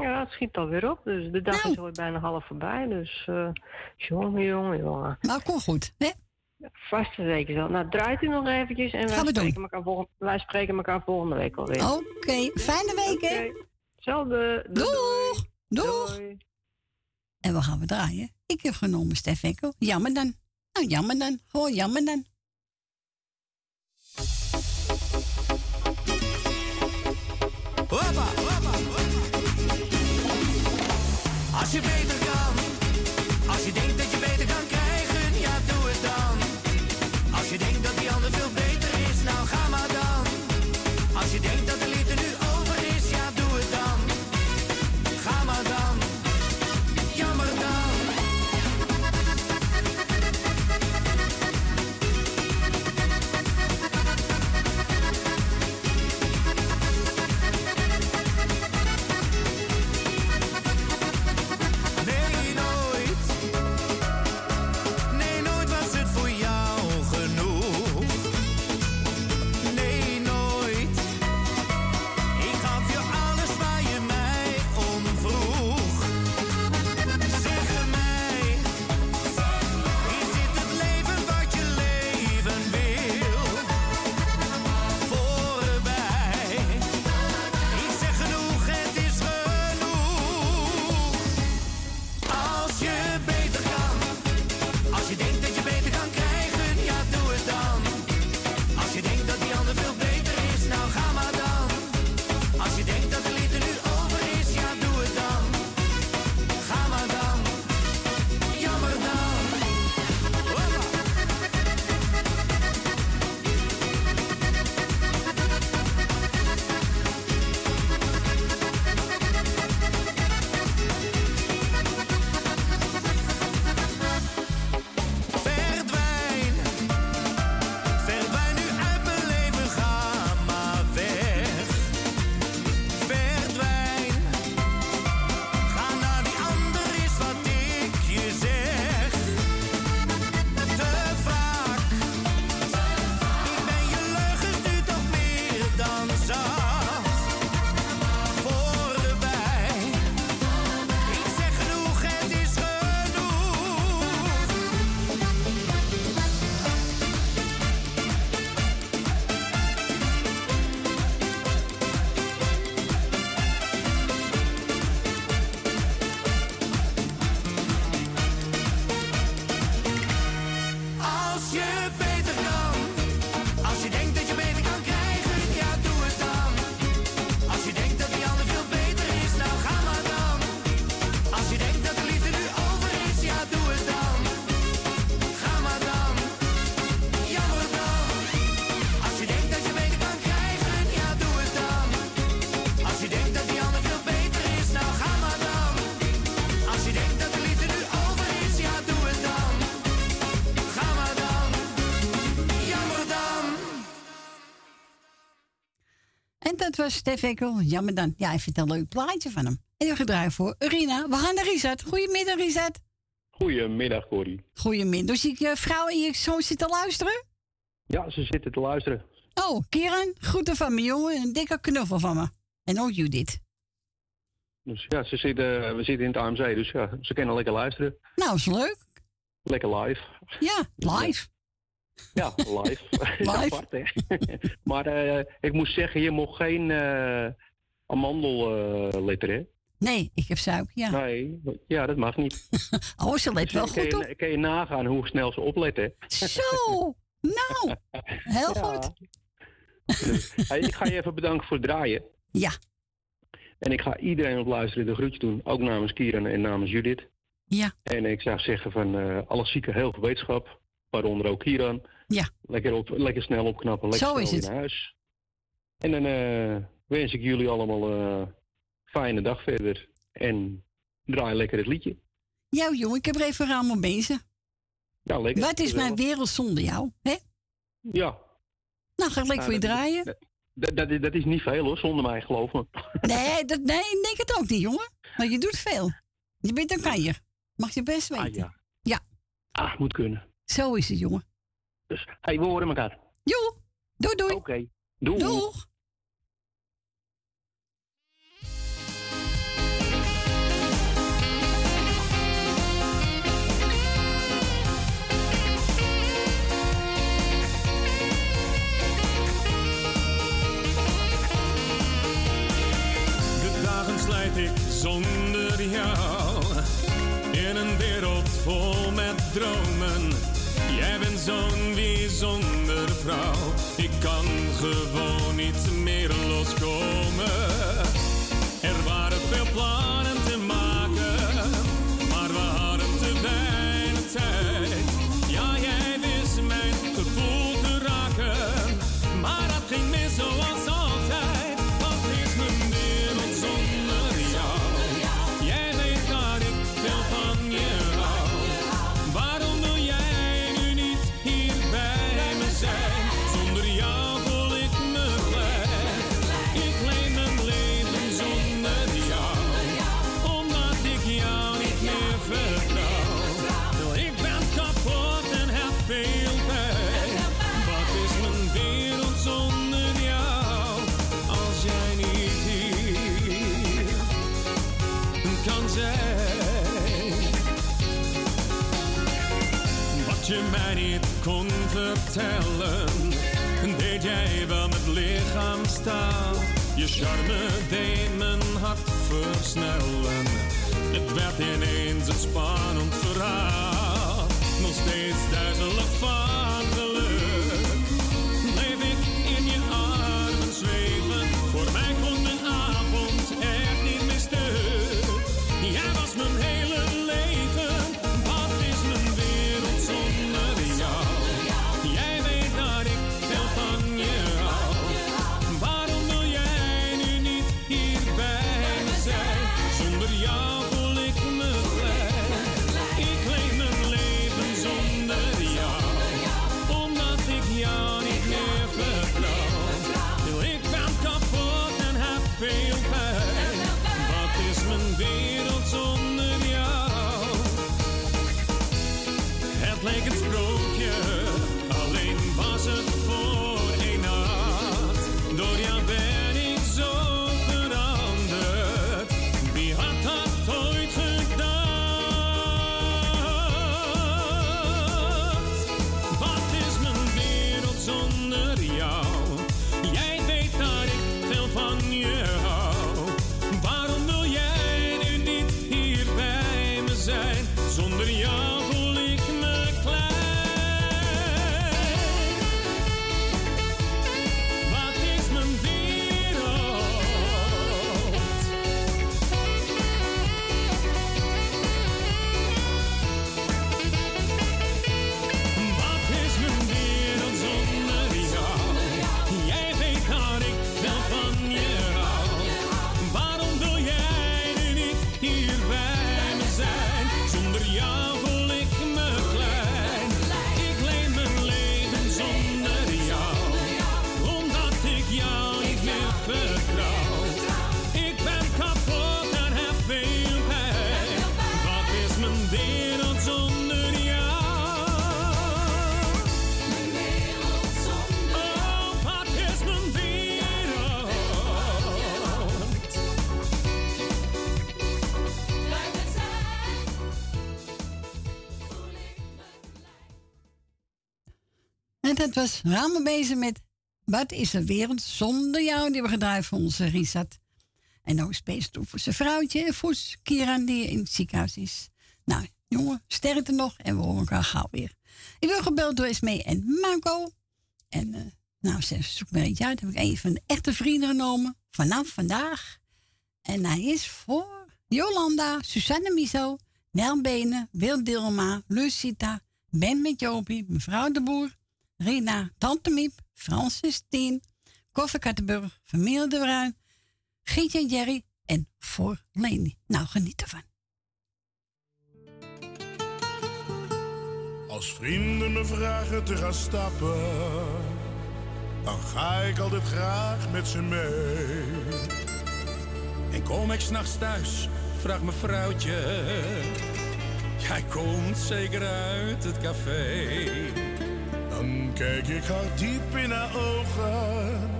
ja, het schiet alweer op. Dus de dag Nou. is alweer bijna half voorbij. Dus eh jongen, jongen, jongen. Nou, kom goed, hè? Vast zeker wel. Nou, draait u nog eventjes en wij spreken, elkaar volgende, wij spreken elkaar volgende week alweer. Oké, fijne week, hè? Hetzelfde. Doeg! Doeg! En we gaan we draaien. Ik heb genomen Stef Ekko. Jammer dan. Nou, jammer dan. Gewoon jammer dan. Als je beter was Stef Ekkel. Jammer dan. Ja, hij vindt een leuk plaatje van hem. En we gedraaien voor Urina. We gaan naar Rizet. Goedemiddag, Rizet. Goedemiddag, Corrie. Goedemiddag. Dus ik je vrouw en je zoon zitten luisteren? Ja, ze zitten te luisteren. Oh, Kieran, groeten van me, jongen. Een dikke knuffel van me. En ook Judith. Dus ja, ze zitten, we zitten in het AMC, dus ja, ze kunnen lekker luisteren. Nou, is leuk. Lekker live. Ja, live. Ja, live. Is Apart, hè? maar eh, ik moest zeggen, je mocht geen eh amandelletter, hè? Nee, ik heb suiker, ja. Nee, ja, dat mag niet. Oh, ze let wel kan goed je, op. Kan je nagaan hoe snel ze opletten? Zo, nou, heel Ja. goed. Dus, hey, ik ga je even bedanken voor het draaien. Ja. En ik ga iedereen op luisteren de groetje doen, ook namens Kieran en namens Judith. Ja. En ik zou zeggen van eh, alle zieken heel veel wetenschap, waaronder ook Kieran. Ja. Lekker, op, lekker snel opknappen, lekker Zo snel is het. naar huis. En dan eh, wens ik jullie allemaal een eh, fijne dag verder. En draai lekker het liedje. Ja, jongen, ik heb er even raam om bezig. Ja, lekker. Wat is mijn wereld zonder jou? Hè? Ja. Nou, ga ik lekker voor je dat- draaien. Dat, dat, is- dat is niet veel hoor, zonder mij, geloof me. Nee, dat, nee, ik denk het ook niet, jongen. Maar je doet veel. Je bent een kanjer. Mag je best weten. Ah, ja. Ja. Ah, moet kunnen. Zo is het, jongen. Dus, hey, we horen elkaar. Jo, doei doei. Oké, doei. Doeg. De dagen slijt ik zonder jou in een wereld vol met dromen. Zo'n bijzondere vrouw. Ik kan gewoon niet meer deed jij wel met lichaamstaal. Je charme deed mijn hart versnellen. Het werd ineens een spannend verhaal. Nog steeds duizelig van dat was Ramen bezig met Wat is er wereld zonder jou? Die hebben gedraaid voor onze Risat. En ook space toe voor zijn vrouwtje en voor Kieran die in het ziekenhuis is. Nou, jongen, sterkte nog en we horen elkaar gauw weer. Ik wil gebeld door Esmee en Marco. En uh, nou, ze zoek maar eentje uit. Heb ik een van de echte vrienden genomen. Vanaf vandaag. En hij is voor Jolanda, Susanne Miso, Nel Benen, Wil Dilma, Lucita, Ben met Jopie, mevrouw de Boer, Rina, Tante Miep, Francis Tien, Koffer Kattenburg, Familie de Bruin, Gietje en Jerry en voor Leni. Nou, geniet ervan. Als vrienden me vragen te gaan stappen, dan ga ik altijd graag met ze mee. En kom ik s'nachts thuis, vraagt mijn vrouwtje. Jij komt zeker uit het café. Dan kijk ik haar diep in haar ogen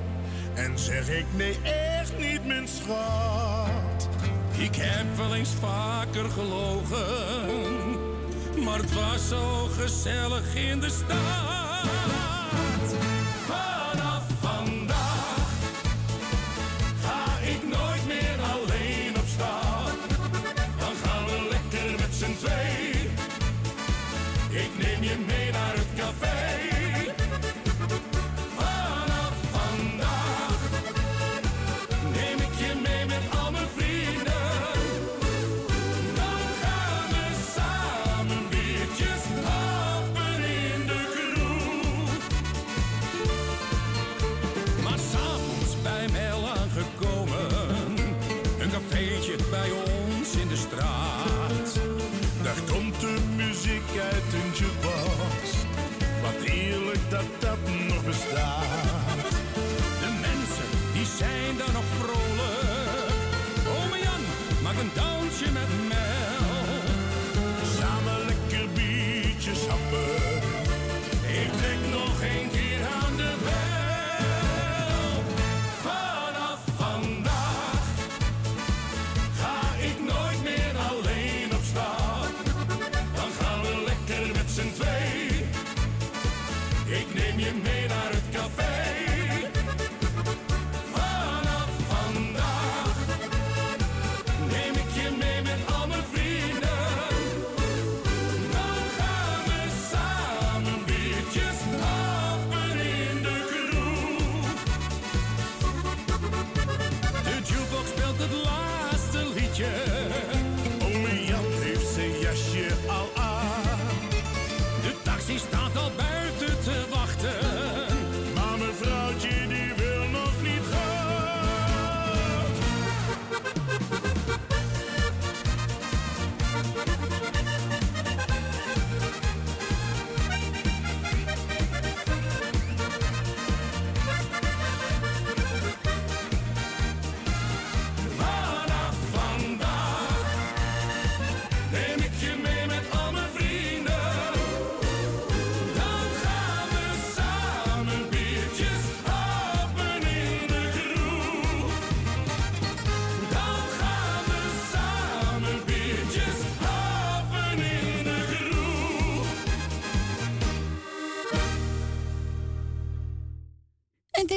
en zeg ik nee, echt niet, mijn schat. Ik heb wel eens vaker gelogen, maar het was zo gezellig in de stad.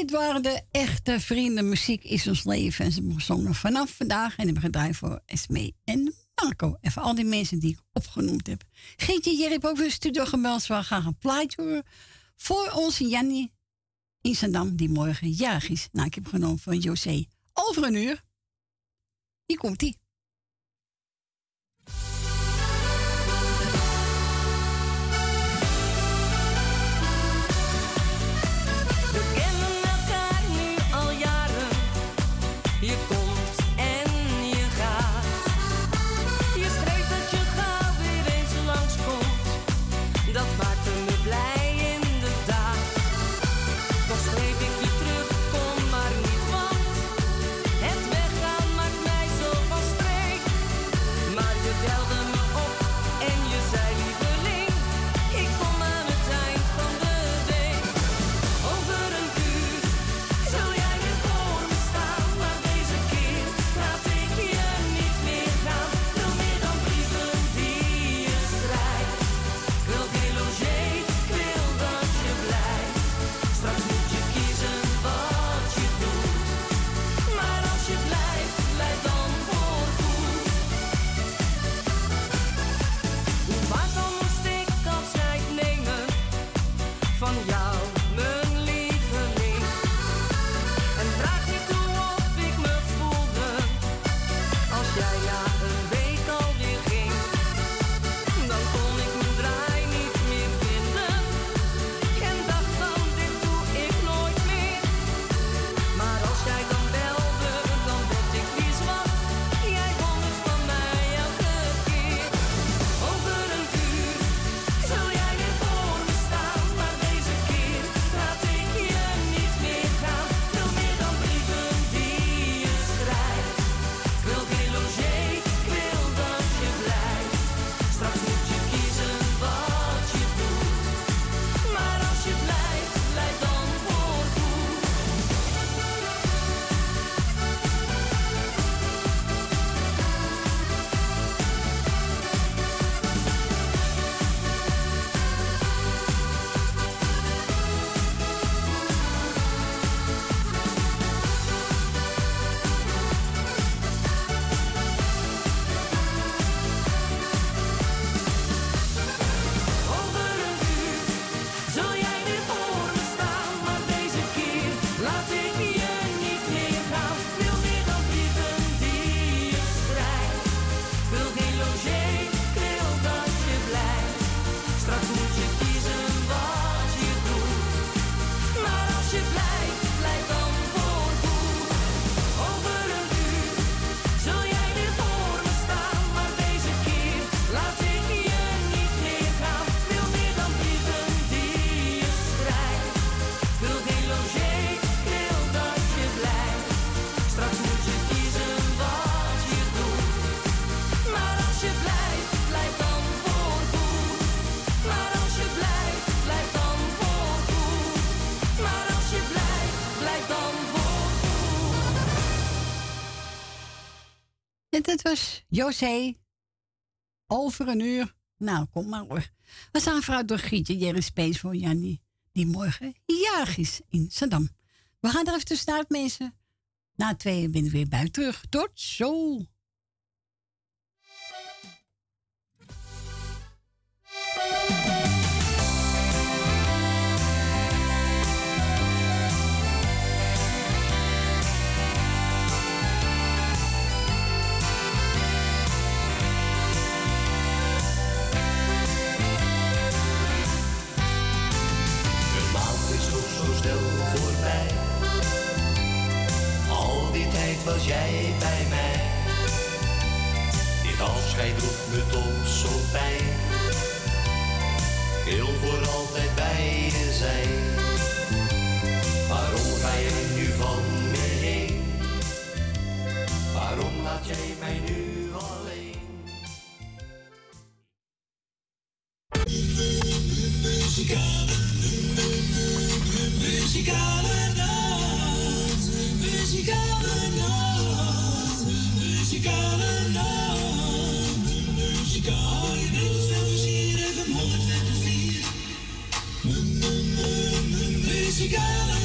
Dit waren de echte vrienden. Muziek is ons leven. En ze gezongen vanaf vandaag. En hebben gedraaid voor Esmee en Marco. En voor al die mensen die ik opgenoemd heb. Geetje, jij hebt ook weer studio gemeld. Ze graag een plaatje horen. Voor onze Jannie in Zandam. Die morgen jarig is. Nou, ik heb genomen van José. Over een uur. Hier komt José, over een uur. Nou, kom maar hoor. We zijn vooruit door Gietje, Jerry Spees voor Jannie, die morgen jarig is in Saddam. We gaan er even tussenuit, mensen. Na twee ben ik weer bij terug. Tot zo! was jij bij mij. Dit afscheid doet me toch zo pijn. Wil voor altijd bij je zijn. Waarom ga je nu van me heen? Waarom laat jij mij nu alleen? Muzikale, muzikale nacht, muzikale Muzikale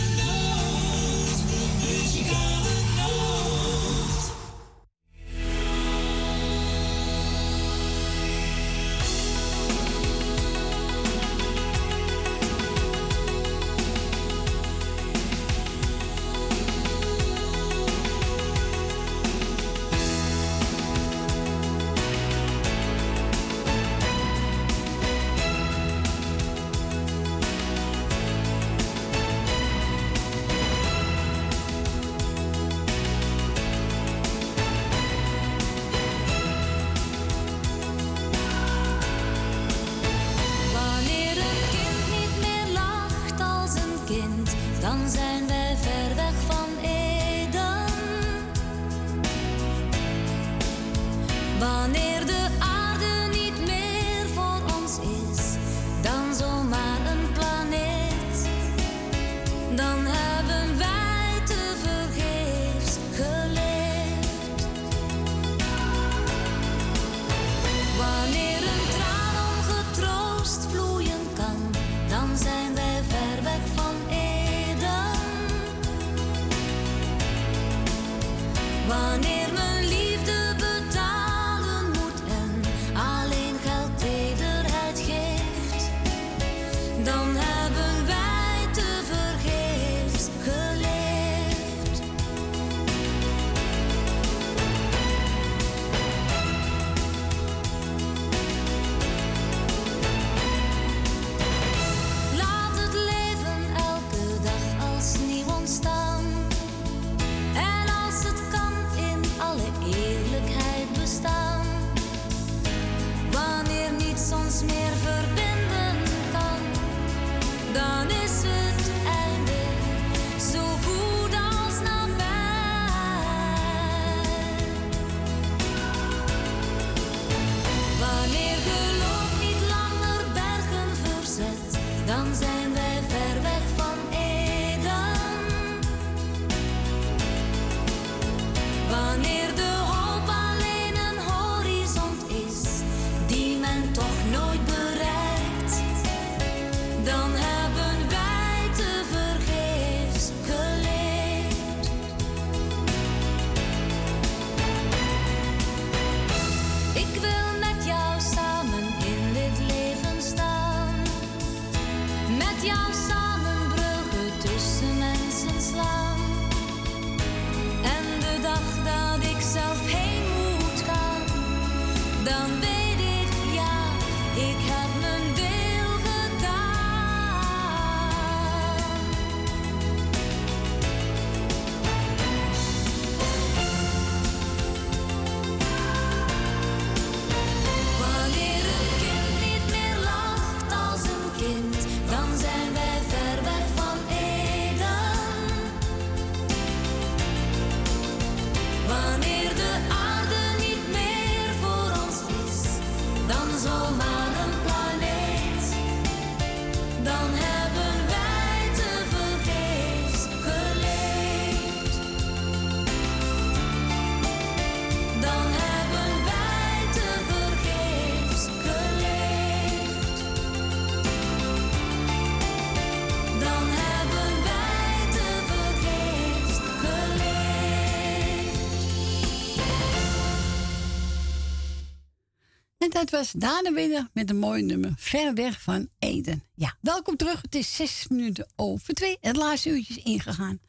dat was Daan Winner met een mooi nummer. Ver weg van Eden. Ja, welkom terug. Het is zes minuten over twee. Het laatste uurtje is ingegaan.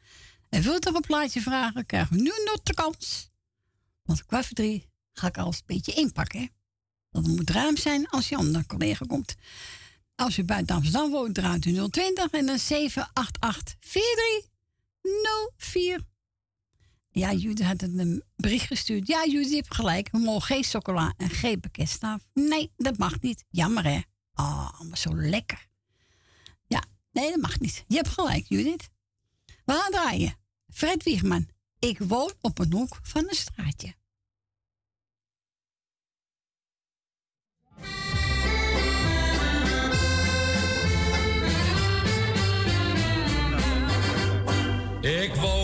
En wilt nog een plaatje vragen, krijgen we nu nog de kans. Want kwart voor drie ga ik alles een beetje inpakken. Hè? Het moet ruim zijn als je andere collega komt. Als u buiten Amsterdam woont, draait u 020 en dan 788 4304. Ja, Judith had een bericht gestuurd. Ja, Judith, je hebt gelijk. We mogen geen chocola en geen pakketstaaf. Nee, dat mag niet. Jammer, hè? Oh, maar zo lekker. Ja, nee, dat mag niet. Je hebt gelijk, Judith. We gaan draaien. Fred Wiegman. Ik woon op een hoek van een straatje. Ik woon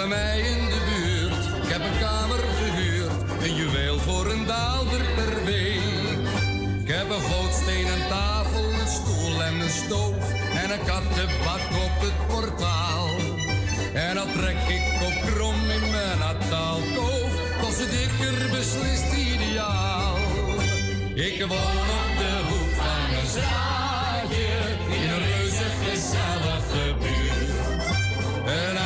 bij mij in de buurt, ik heb een kamer gehuurd. Een juweel voor een daalder per week. Ik heb een gootstenen tafel, een stoel en een stoof. En een kattenbak op het portaal. En dan trek ik op krom in mijn nataalkoof. Toch zit ik er beslist ideaal. Ik woon op de hoek van een straatje in een reuze gezellige buurt. Een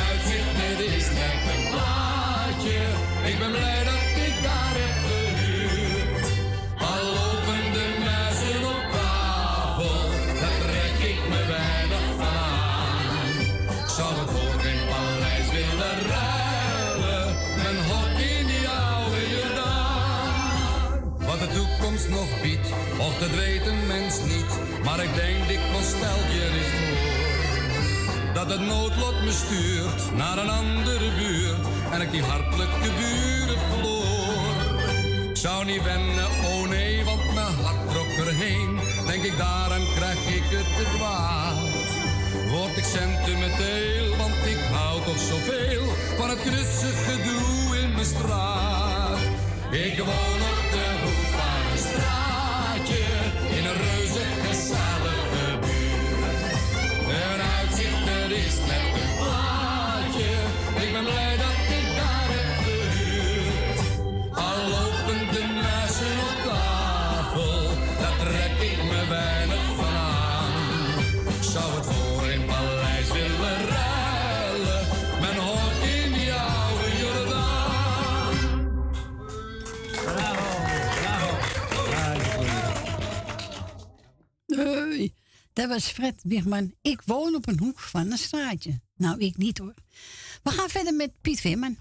het weet een mens niet. Maar ik denk dikwijls stel je eens voor. Dat het noodlot me stuurt naar een andere buurt. En ik die hartelijke buren verloor. Ik zou niet wennen, oh nee, want mijn hart trok erheen. Denk ik daaraan krijg ik het te kwaad. Word ik sentimenteel, want ik hou toch zoveel van het knussig gedoe in mijn straat. Ik woon op policemen. Dat was Fred Wigman. Ik woon op een hoek van een straatje. Nou, ik niet hoor. We gaan verder met Piet Veerman.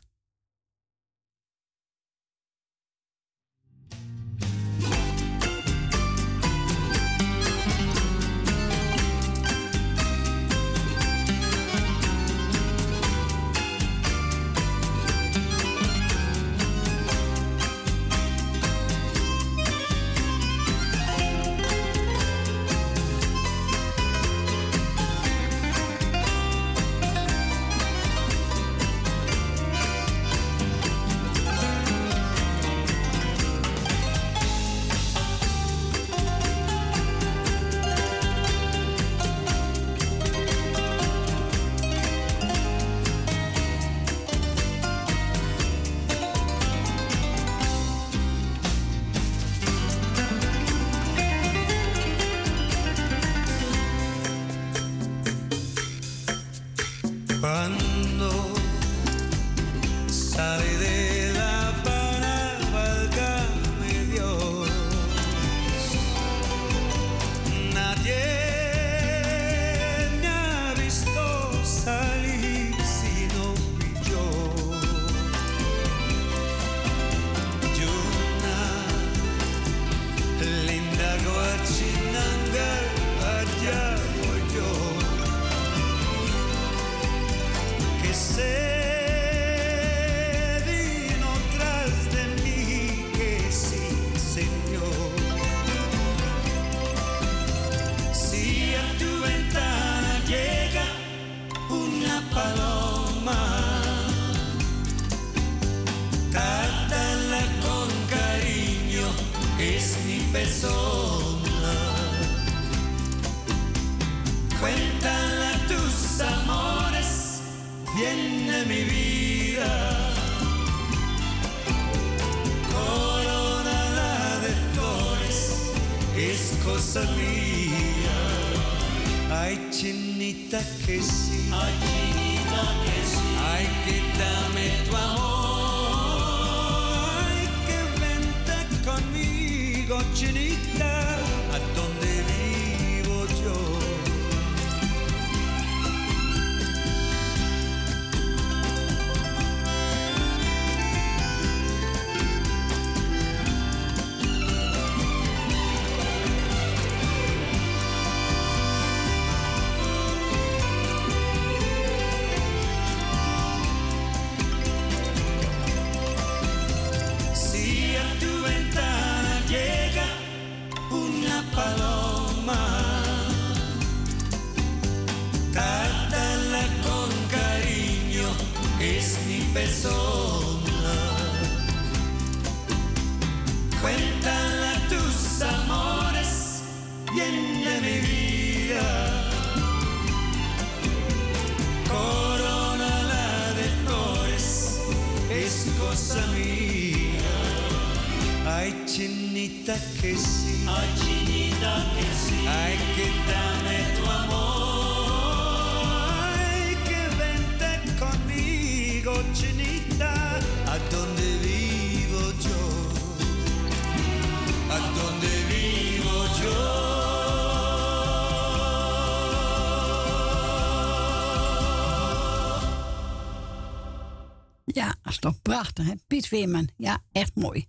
Toch prachtig, hè? Piet Veerman. Ja, echt mooi.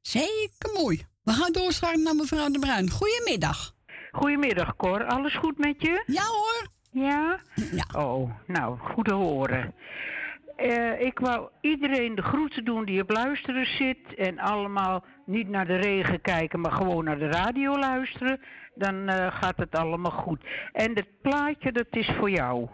Zeker mooi. We gaan doorschakelen naar mevrouw De Bruin. Goedemiddag. Goedemiddag, Cor. Alles goed met je? Ja hoor. Ja? Oh, nou, goed te horen. Eh, ik wou iedereen de groeten doen die op luisteren zit. En allemaal niet naar de regen kijken, maar gewoon naar de radio luisteren. Dan eh, gaat het allemaal goed. En het plaatje, dat is voor jou.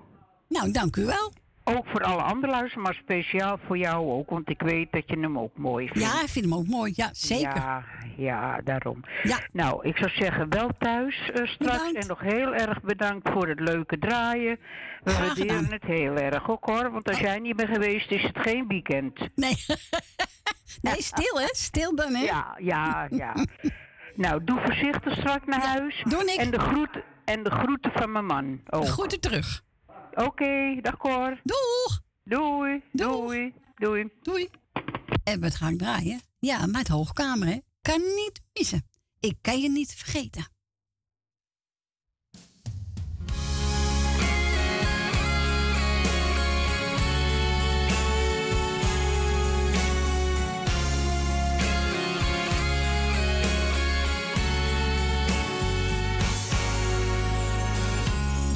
Nou, dank u wel. Ook voor alle andere luisteren, maar speciaal voor jou ook. Want ik weet dat je hem ook mooi vindt. Ja, ik vind hem ook mooi. Ja, zeker. Ja, ja daarom. Nou, ik zou zeggen wel thuis eh, straks. En nog heel erg bedankt voor het leuke draaien. We waarderen het heel erg ook hoor. Want als jij niet bent geweest, is het geen weekend. Nee. nee, stil hè? Stil dan hè? Ja, ja, ja. nou, doe voorzichtig straks naar huis. Doe ik. En de, groet, en de groeten van mijn man. ook. Groeten terug. Oké, dag Cor. Doeg. Doei. Doei. Doei. Doei. En wat ga ik draaien? Ja, met hoogkamer hè? Kan niet missen. Ik kan je niet vergeten.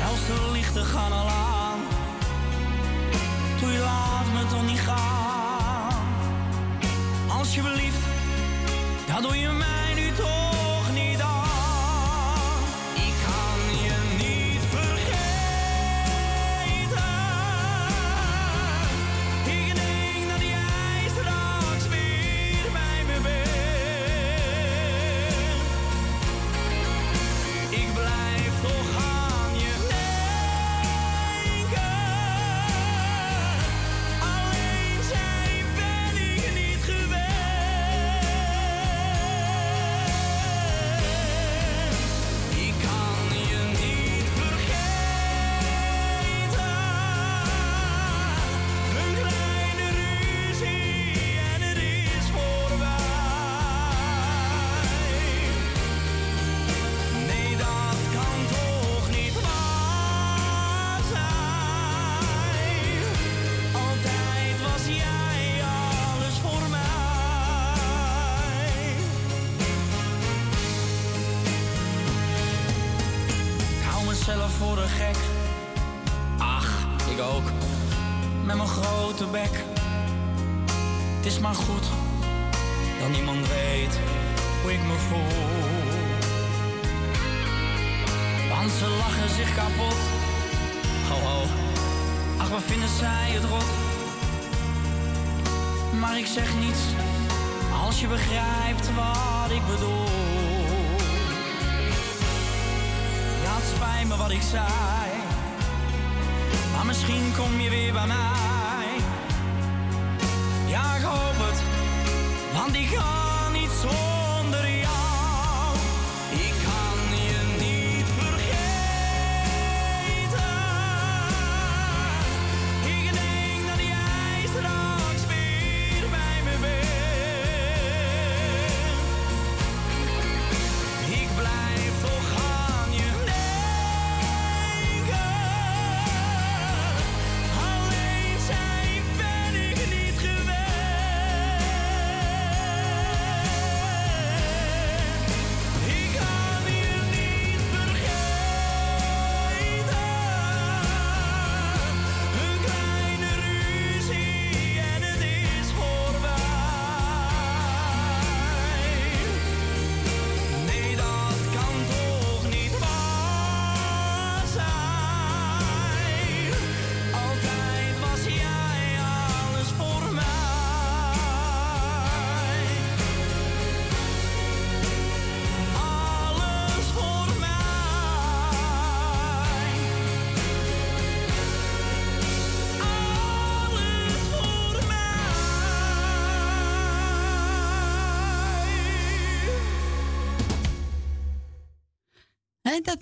Zelfs de lichten gaan al aan. Doe je laat me toch niet gaan. Alsjeblieft, dat doe je mij mezelf voor een gek. Ach, ik ook. Met mijn grote bek. Het is maar goed dat niemand weet hoe ik me voel. Want ze lachen zich kapot. Ho ho, ach wat vinden zij het rot. Maar ik zeg niets als je begrijpt wat ik bedoel. Wat ik zei. Maar misschien kom je weer bij mij. Ja, ik hoop het, want ik kan niet zonder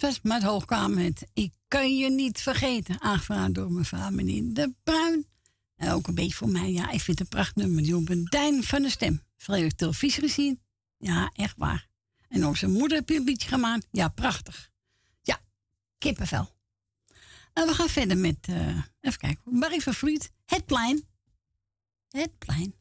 Was met hoogkamer met Ik kan je niet vergeten. Aangevraagd door mevrouw meneer De Bruin. En ook een beetje voor mij. Ja, ik vind het een prachtnummer. Die op een Dijn van de stem. Vrijwillig televisie gezien. Ja, echt waar. En ook zijn moeder heb je een beetje gemaakt. Ja, prachtig. Ja, kippenvel. En we gaan verder met, eh, even kijken, Marie van Vliet. Het plein. Het plein.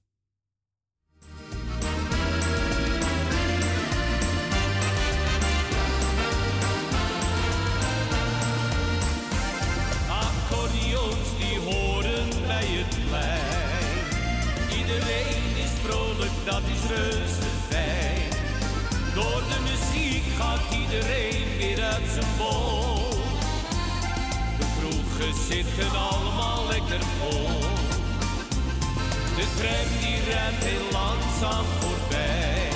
Dat is reuze fijn. Door de muziek gaat iedereen weer uit zijn bol. De kroegen zitten allemaal lekker vol. De tram die rent heel langzaam voorbij.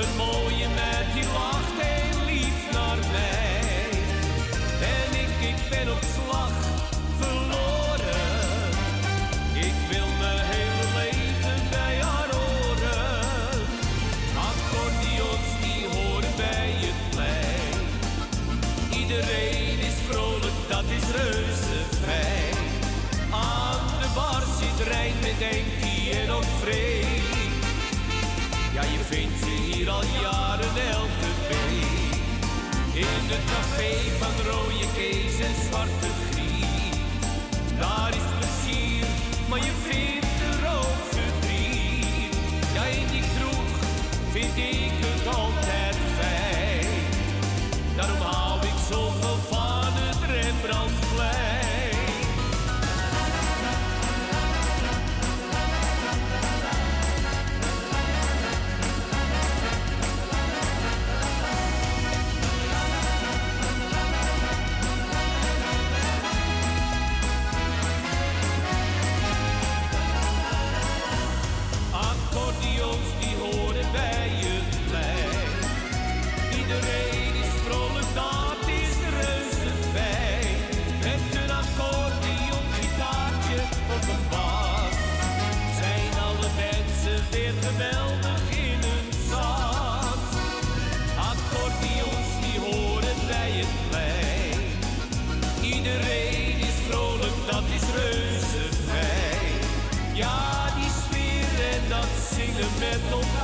Een mooie meid die lacht het café van rode kees en zwarte grie. Daar is don't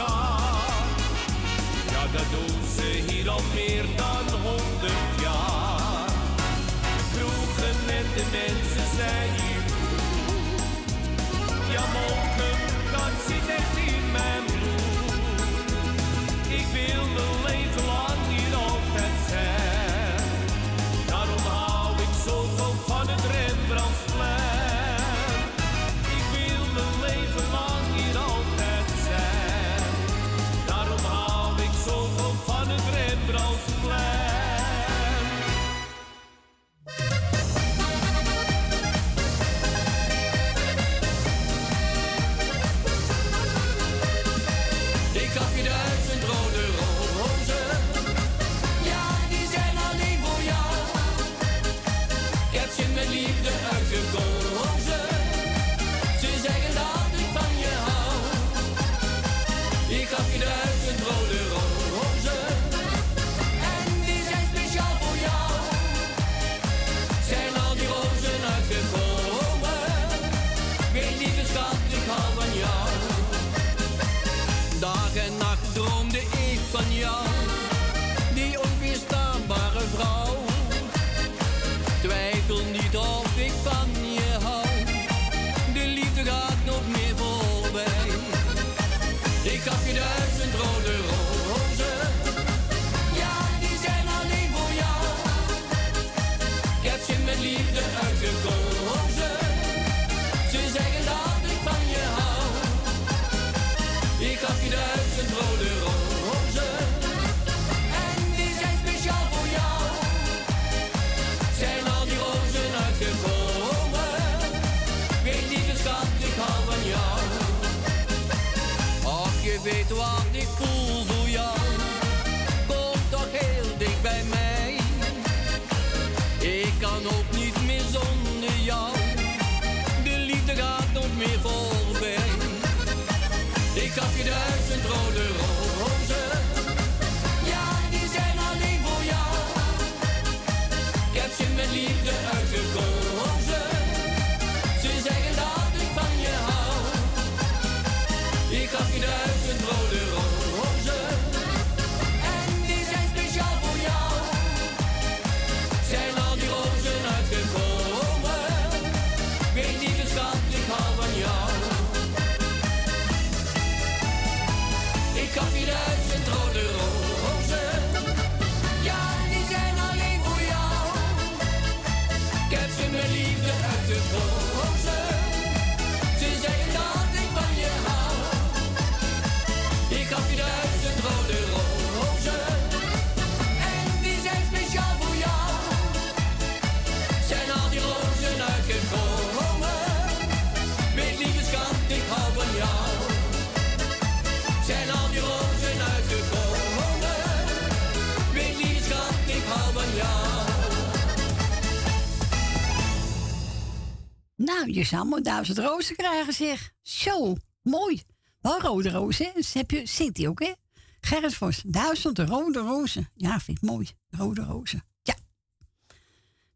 is duizend rozen krijgen, zich Zo, mooi. Wel rode rozen, hè? heb je, zit die ook, hè? Gerrit Vos, duizend rode rozen. Ja, vind ik mooi. Rode rozen. Ja.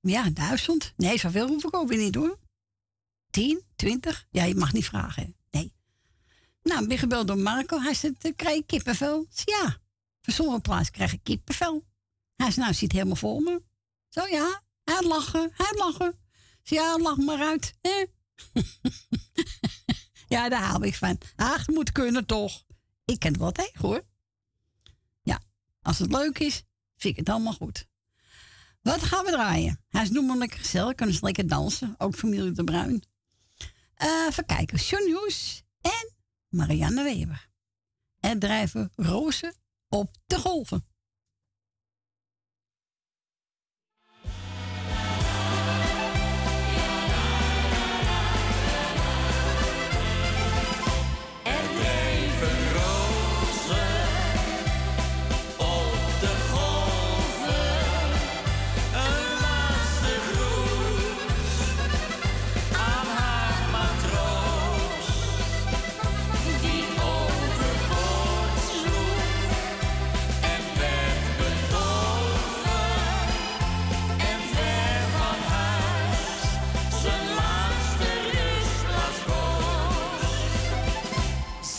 Maar ja, duizend. Nee, zoveel hoef ik ook niet, hoor. 10, 20? Ja, je mag niet vragen. Nee. Nou, ben gebeld door Marco. Hij zit, dan eh, krijg je kippenvel. Ja, voor sommige plaatsen krijg ik kippenvel. Hij zegt, nou, ziet helemaal vol me. Zo oh ja, hij lachen, hij lachen. Ja, lach maar uit. Hè? ja, daar haal ik van. Ach, moet kunnen toch. Ik ken wel tegen hoor. Ja, als het leuk is, vind ik het allemaal goed. Wat gaan we draaien? Hij is noemen lekker gezellig, kunnen ze lekker dansen. Ook familie De Bruin. Eh even kijken. En Marianne Weber. En drijven rozen op de golven.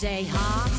Zij had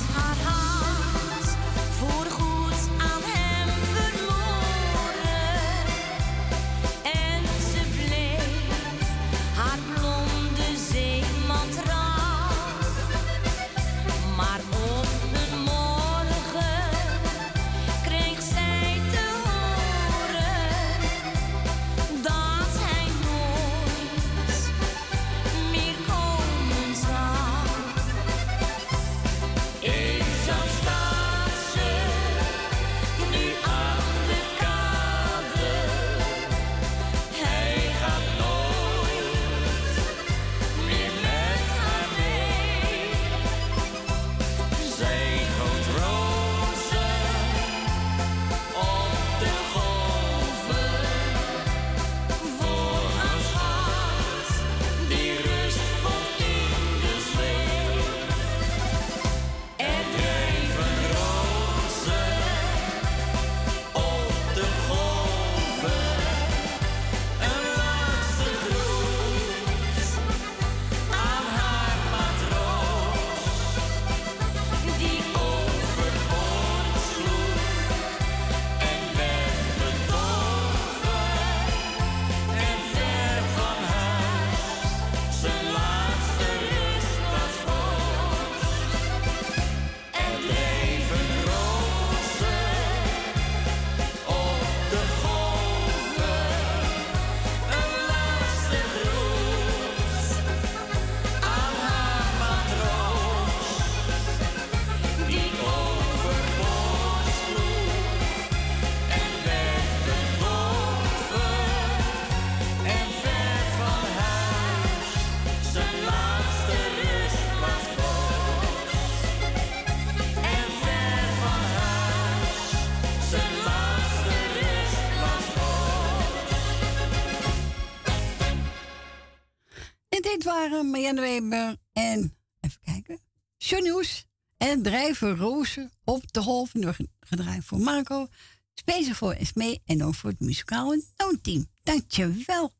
En dit waren Marianne Weber en, even kijken, John Hughes en Drijven Rozen op de golven. Door gedraaid voor Marco, speciaal voor Esmee en ook voor het muzikale toonteam. Dankjewel.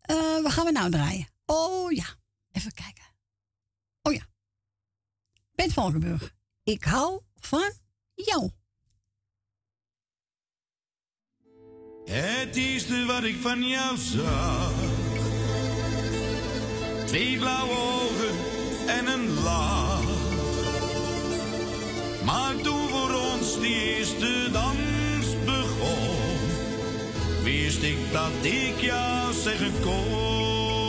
Eh wat gaan we nou draaien? Oh ja, even kijken. Oh ja. Bent Valkenburg, ik hou van jou. Het eerste wat ik van jou zag. Twee blauwe ogen en een lach. Maar toen voor ons die eerste dans begon, wist ik dat ik jou zeggen kon.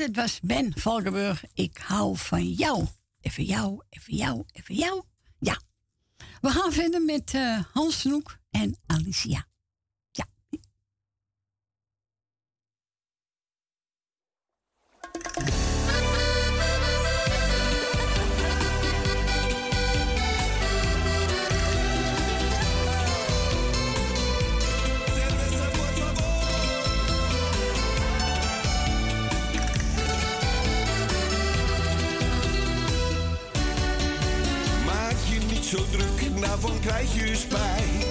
dit was Ben Valkenburg. Ik hou van jou. Even jou, even jou, even jou. Ja. We gaan verder met eh, Hans Snoek en Alicia. Ja. Zo druk, nou, daarvan krijg je spijt.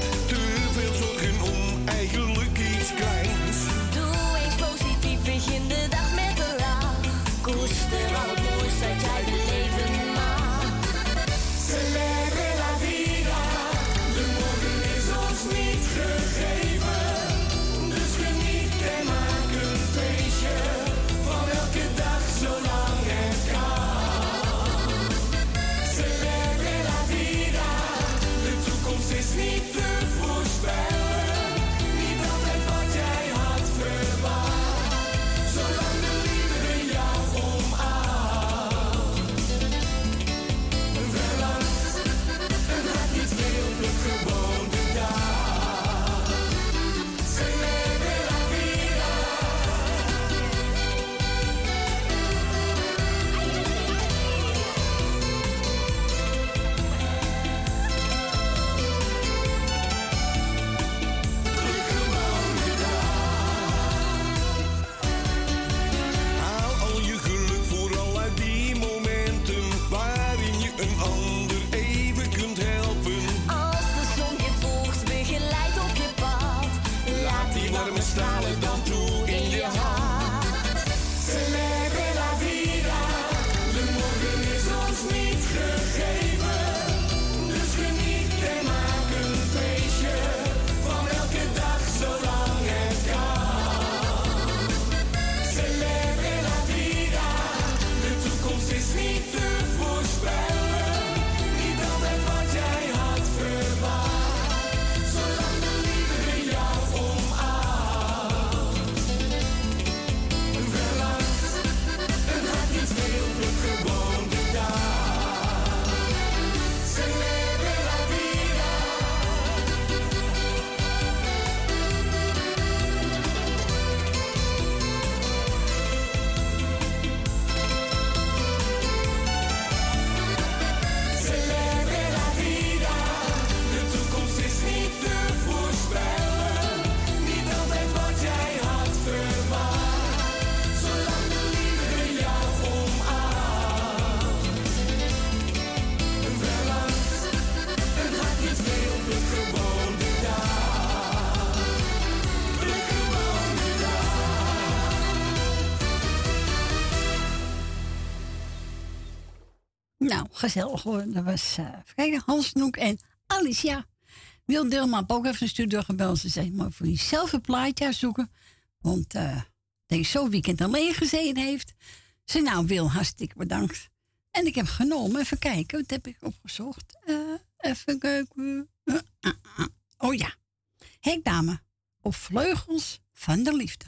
gezellig hoor. Dat was uh, Hans Noek en Alicia. Wil Dilma ook even een studio gebeld. Ze zei, maar voor jezelf een plaatje zoeken. Want eh, uh, deze zo weekend alleen gezeten heeft. Ze nou, Wil, hartstikke bedankt. En ik heb genomen, even kijken, wat heb ik opgezocht? Uh, even kijken. Oh ja, hekdame of vleugels van de liefde.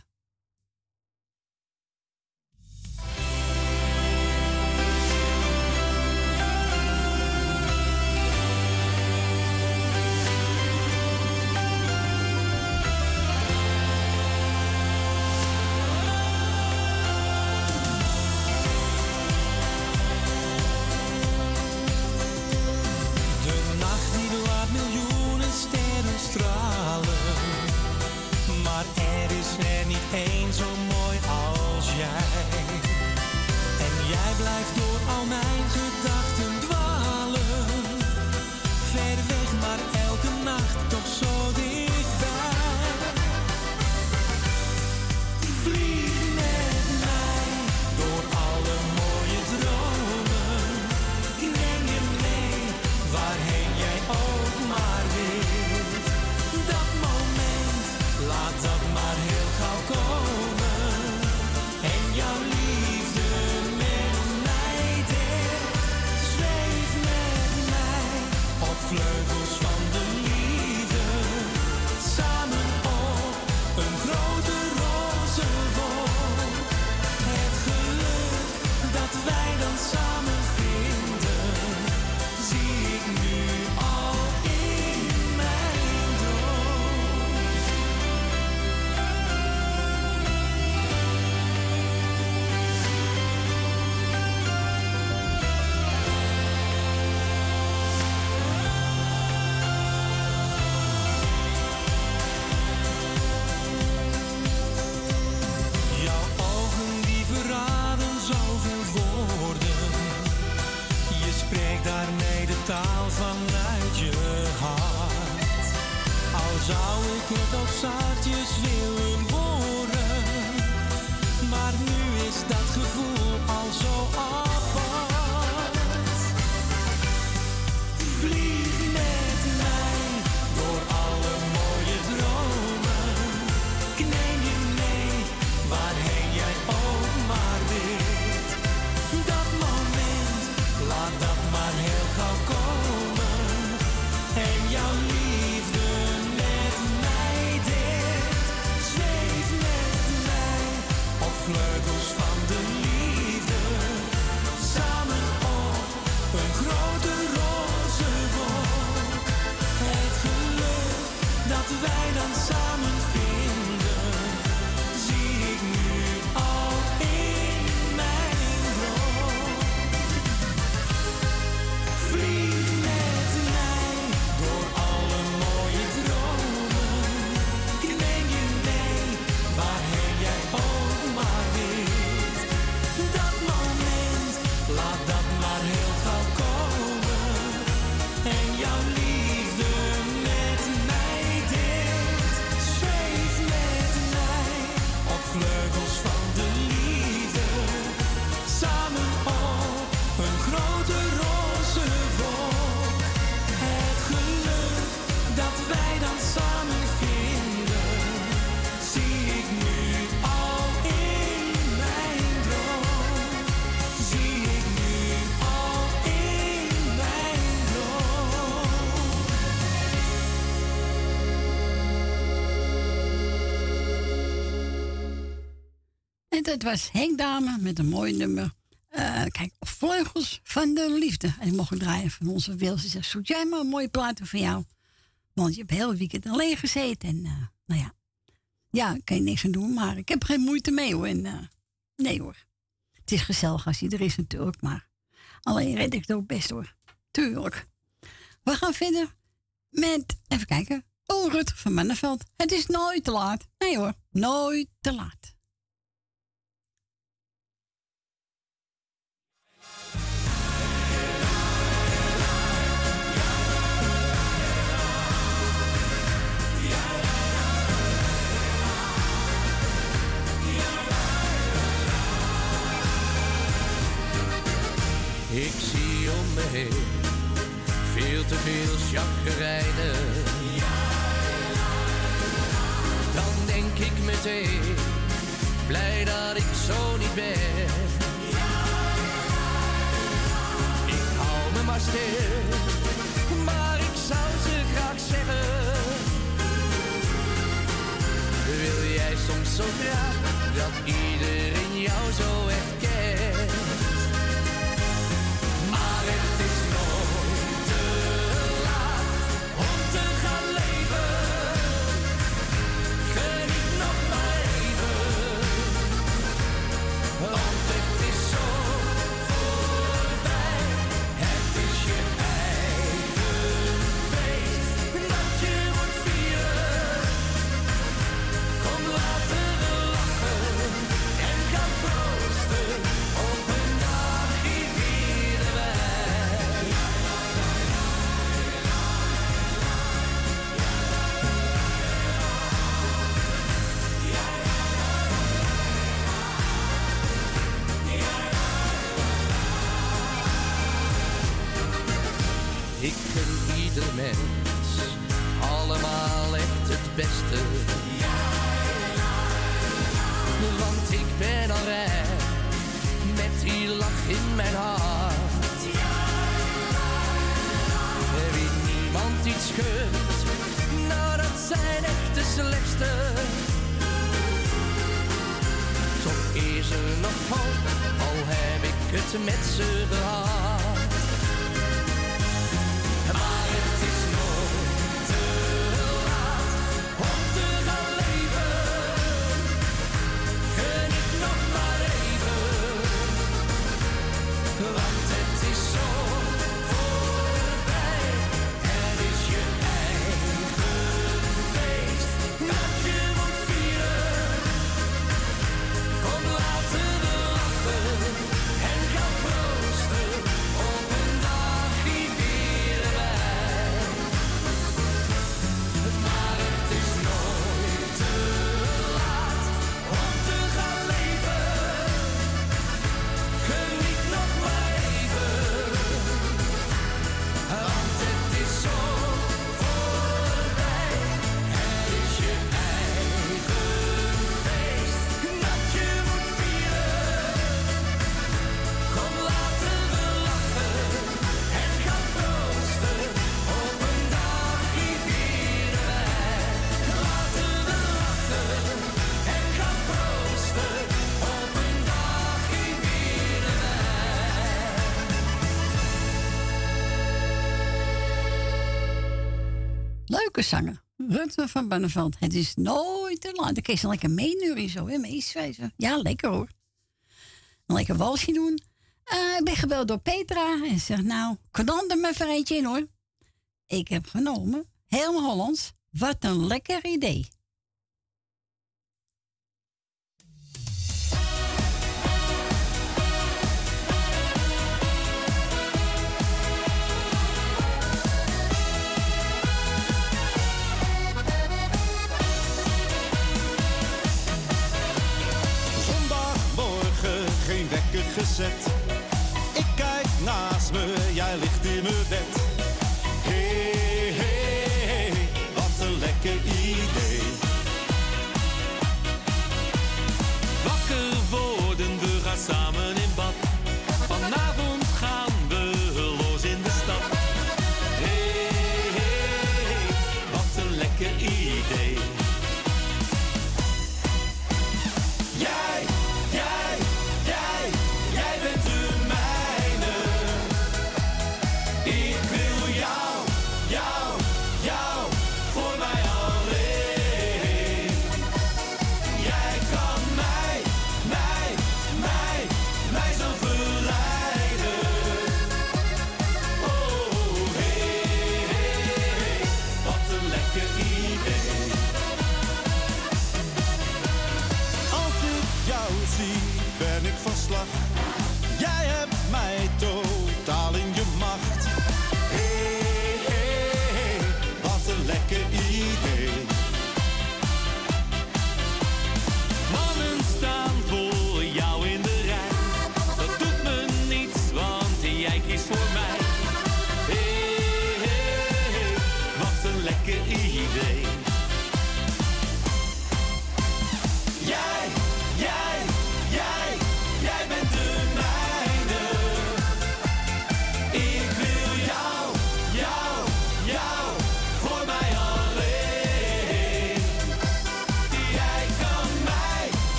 Dat was Henk Dame met een mooi nummer. Eh, kijk, Vleugels van de Liefde. En die mogen draaien van onze Wil. Ze zegt, zoek jij maar een mooie platen voor jou. Want je hebt heel het weekend alleen gezeten. En eh, nou ja, ja, kan je niks aan doen. Maar ik heb geen moeite mee hoor. En, eh, nee hoor. Het is gezellig als hij er is natuurlijk. Maar alleen red ik het ook best hoor. Tuurlijk. We gaan verder met, even kijken. Ulrut van Manneveld. Het is nooit te laat. Nee hoor, nooit te laat. Ik zie om me heen veel te veel chagrijnen. Dan denk ik meteen, blij dat ik zo niet ben. Ik hou me maar stil, maar ik zou ze graag zeggen. Wil jij soms zo graag dat iedereen jou zo echt Maar slechtste. Toch is er nog hoop, al heb ik het met ze gehad. Leuke zanger. Rutte van Banneveld. Het is nooit te laat. Dan kun je lekker meenuren zo, hè? meeswijzen. Ja, lekker hoor. Een lekker walsje doen. Eh, ik ben gebeld door Petra en zegt nou, kan er maar eentje in hoor. Ik heb genomen. Helemaal Hollands. Wat een lekker idee. gezet. Ik kijk naast me, jij ligt in mijn bed.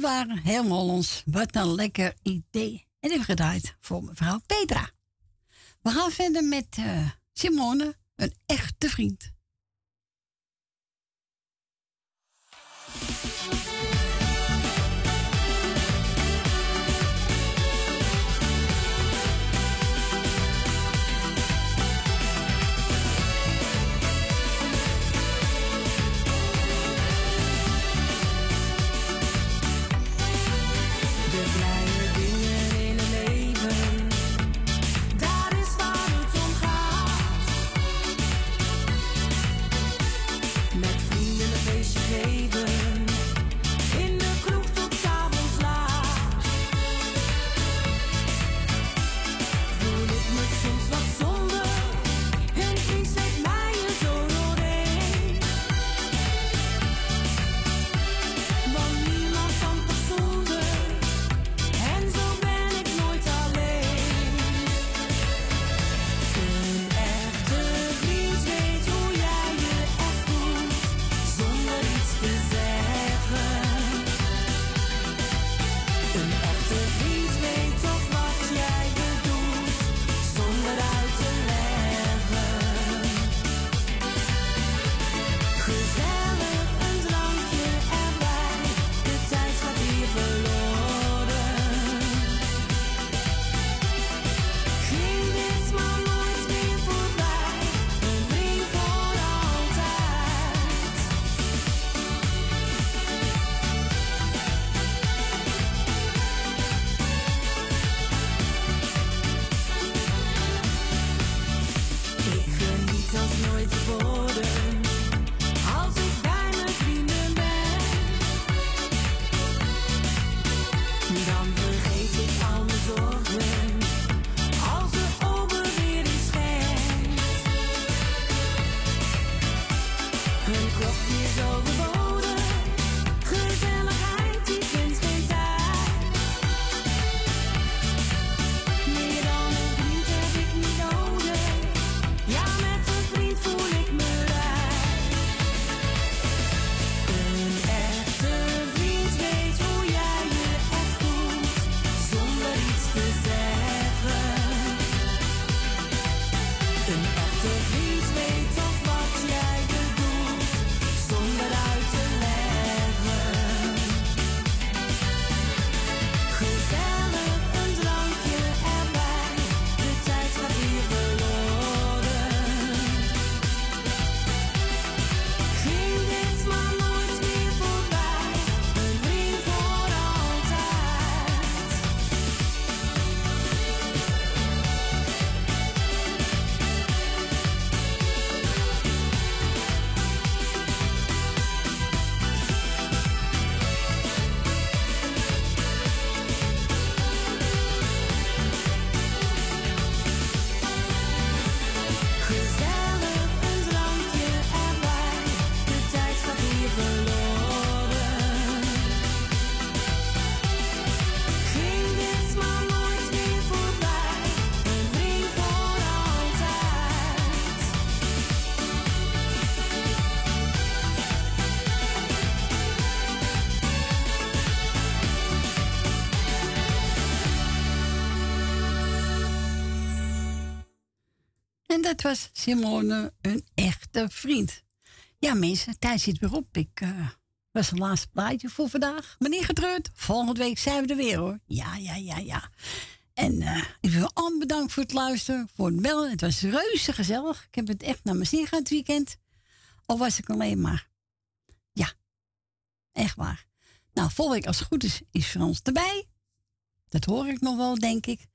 Waren helemaal ons. Wat een lekker idee. En even gedraaid voor mevrouw Petra. We gaan verder met eh, Simone, een echte vriend. Dat was Simone, een echte vriend. Ja, mensen, tijd zit weer op. Ik uh, was het laatste plaatje voor vandaag. Meneer getreurd, volgende week zijn we er weer hoor. Ja, ja, ja, ja. En uh, ik wil allemaal bedankt voor het luisteren, voor het bellen. Het was reuze gezellig. Ik heb het echt naar mijn zin gehad het weekend. Of was ik alleen maar. Ja, echt waar. Nou, volgende week als het goed is, is Frans erbij. Dat hoor ik nog wel, denk ik.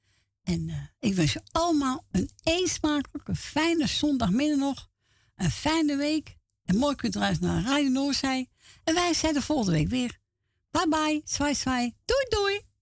En uh, ik wens je allemaal een eensmakelijke, fijne zondagmiddag nog. Een fijne week. En mooi kunt eruit naar Radio Noorzij. En wij zijn de volgende week weer. Bye bye, zwaai zwaai. Doei doei.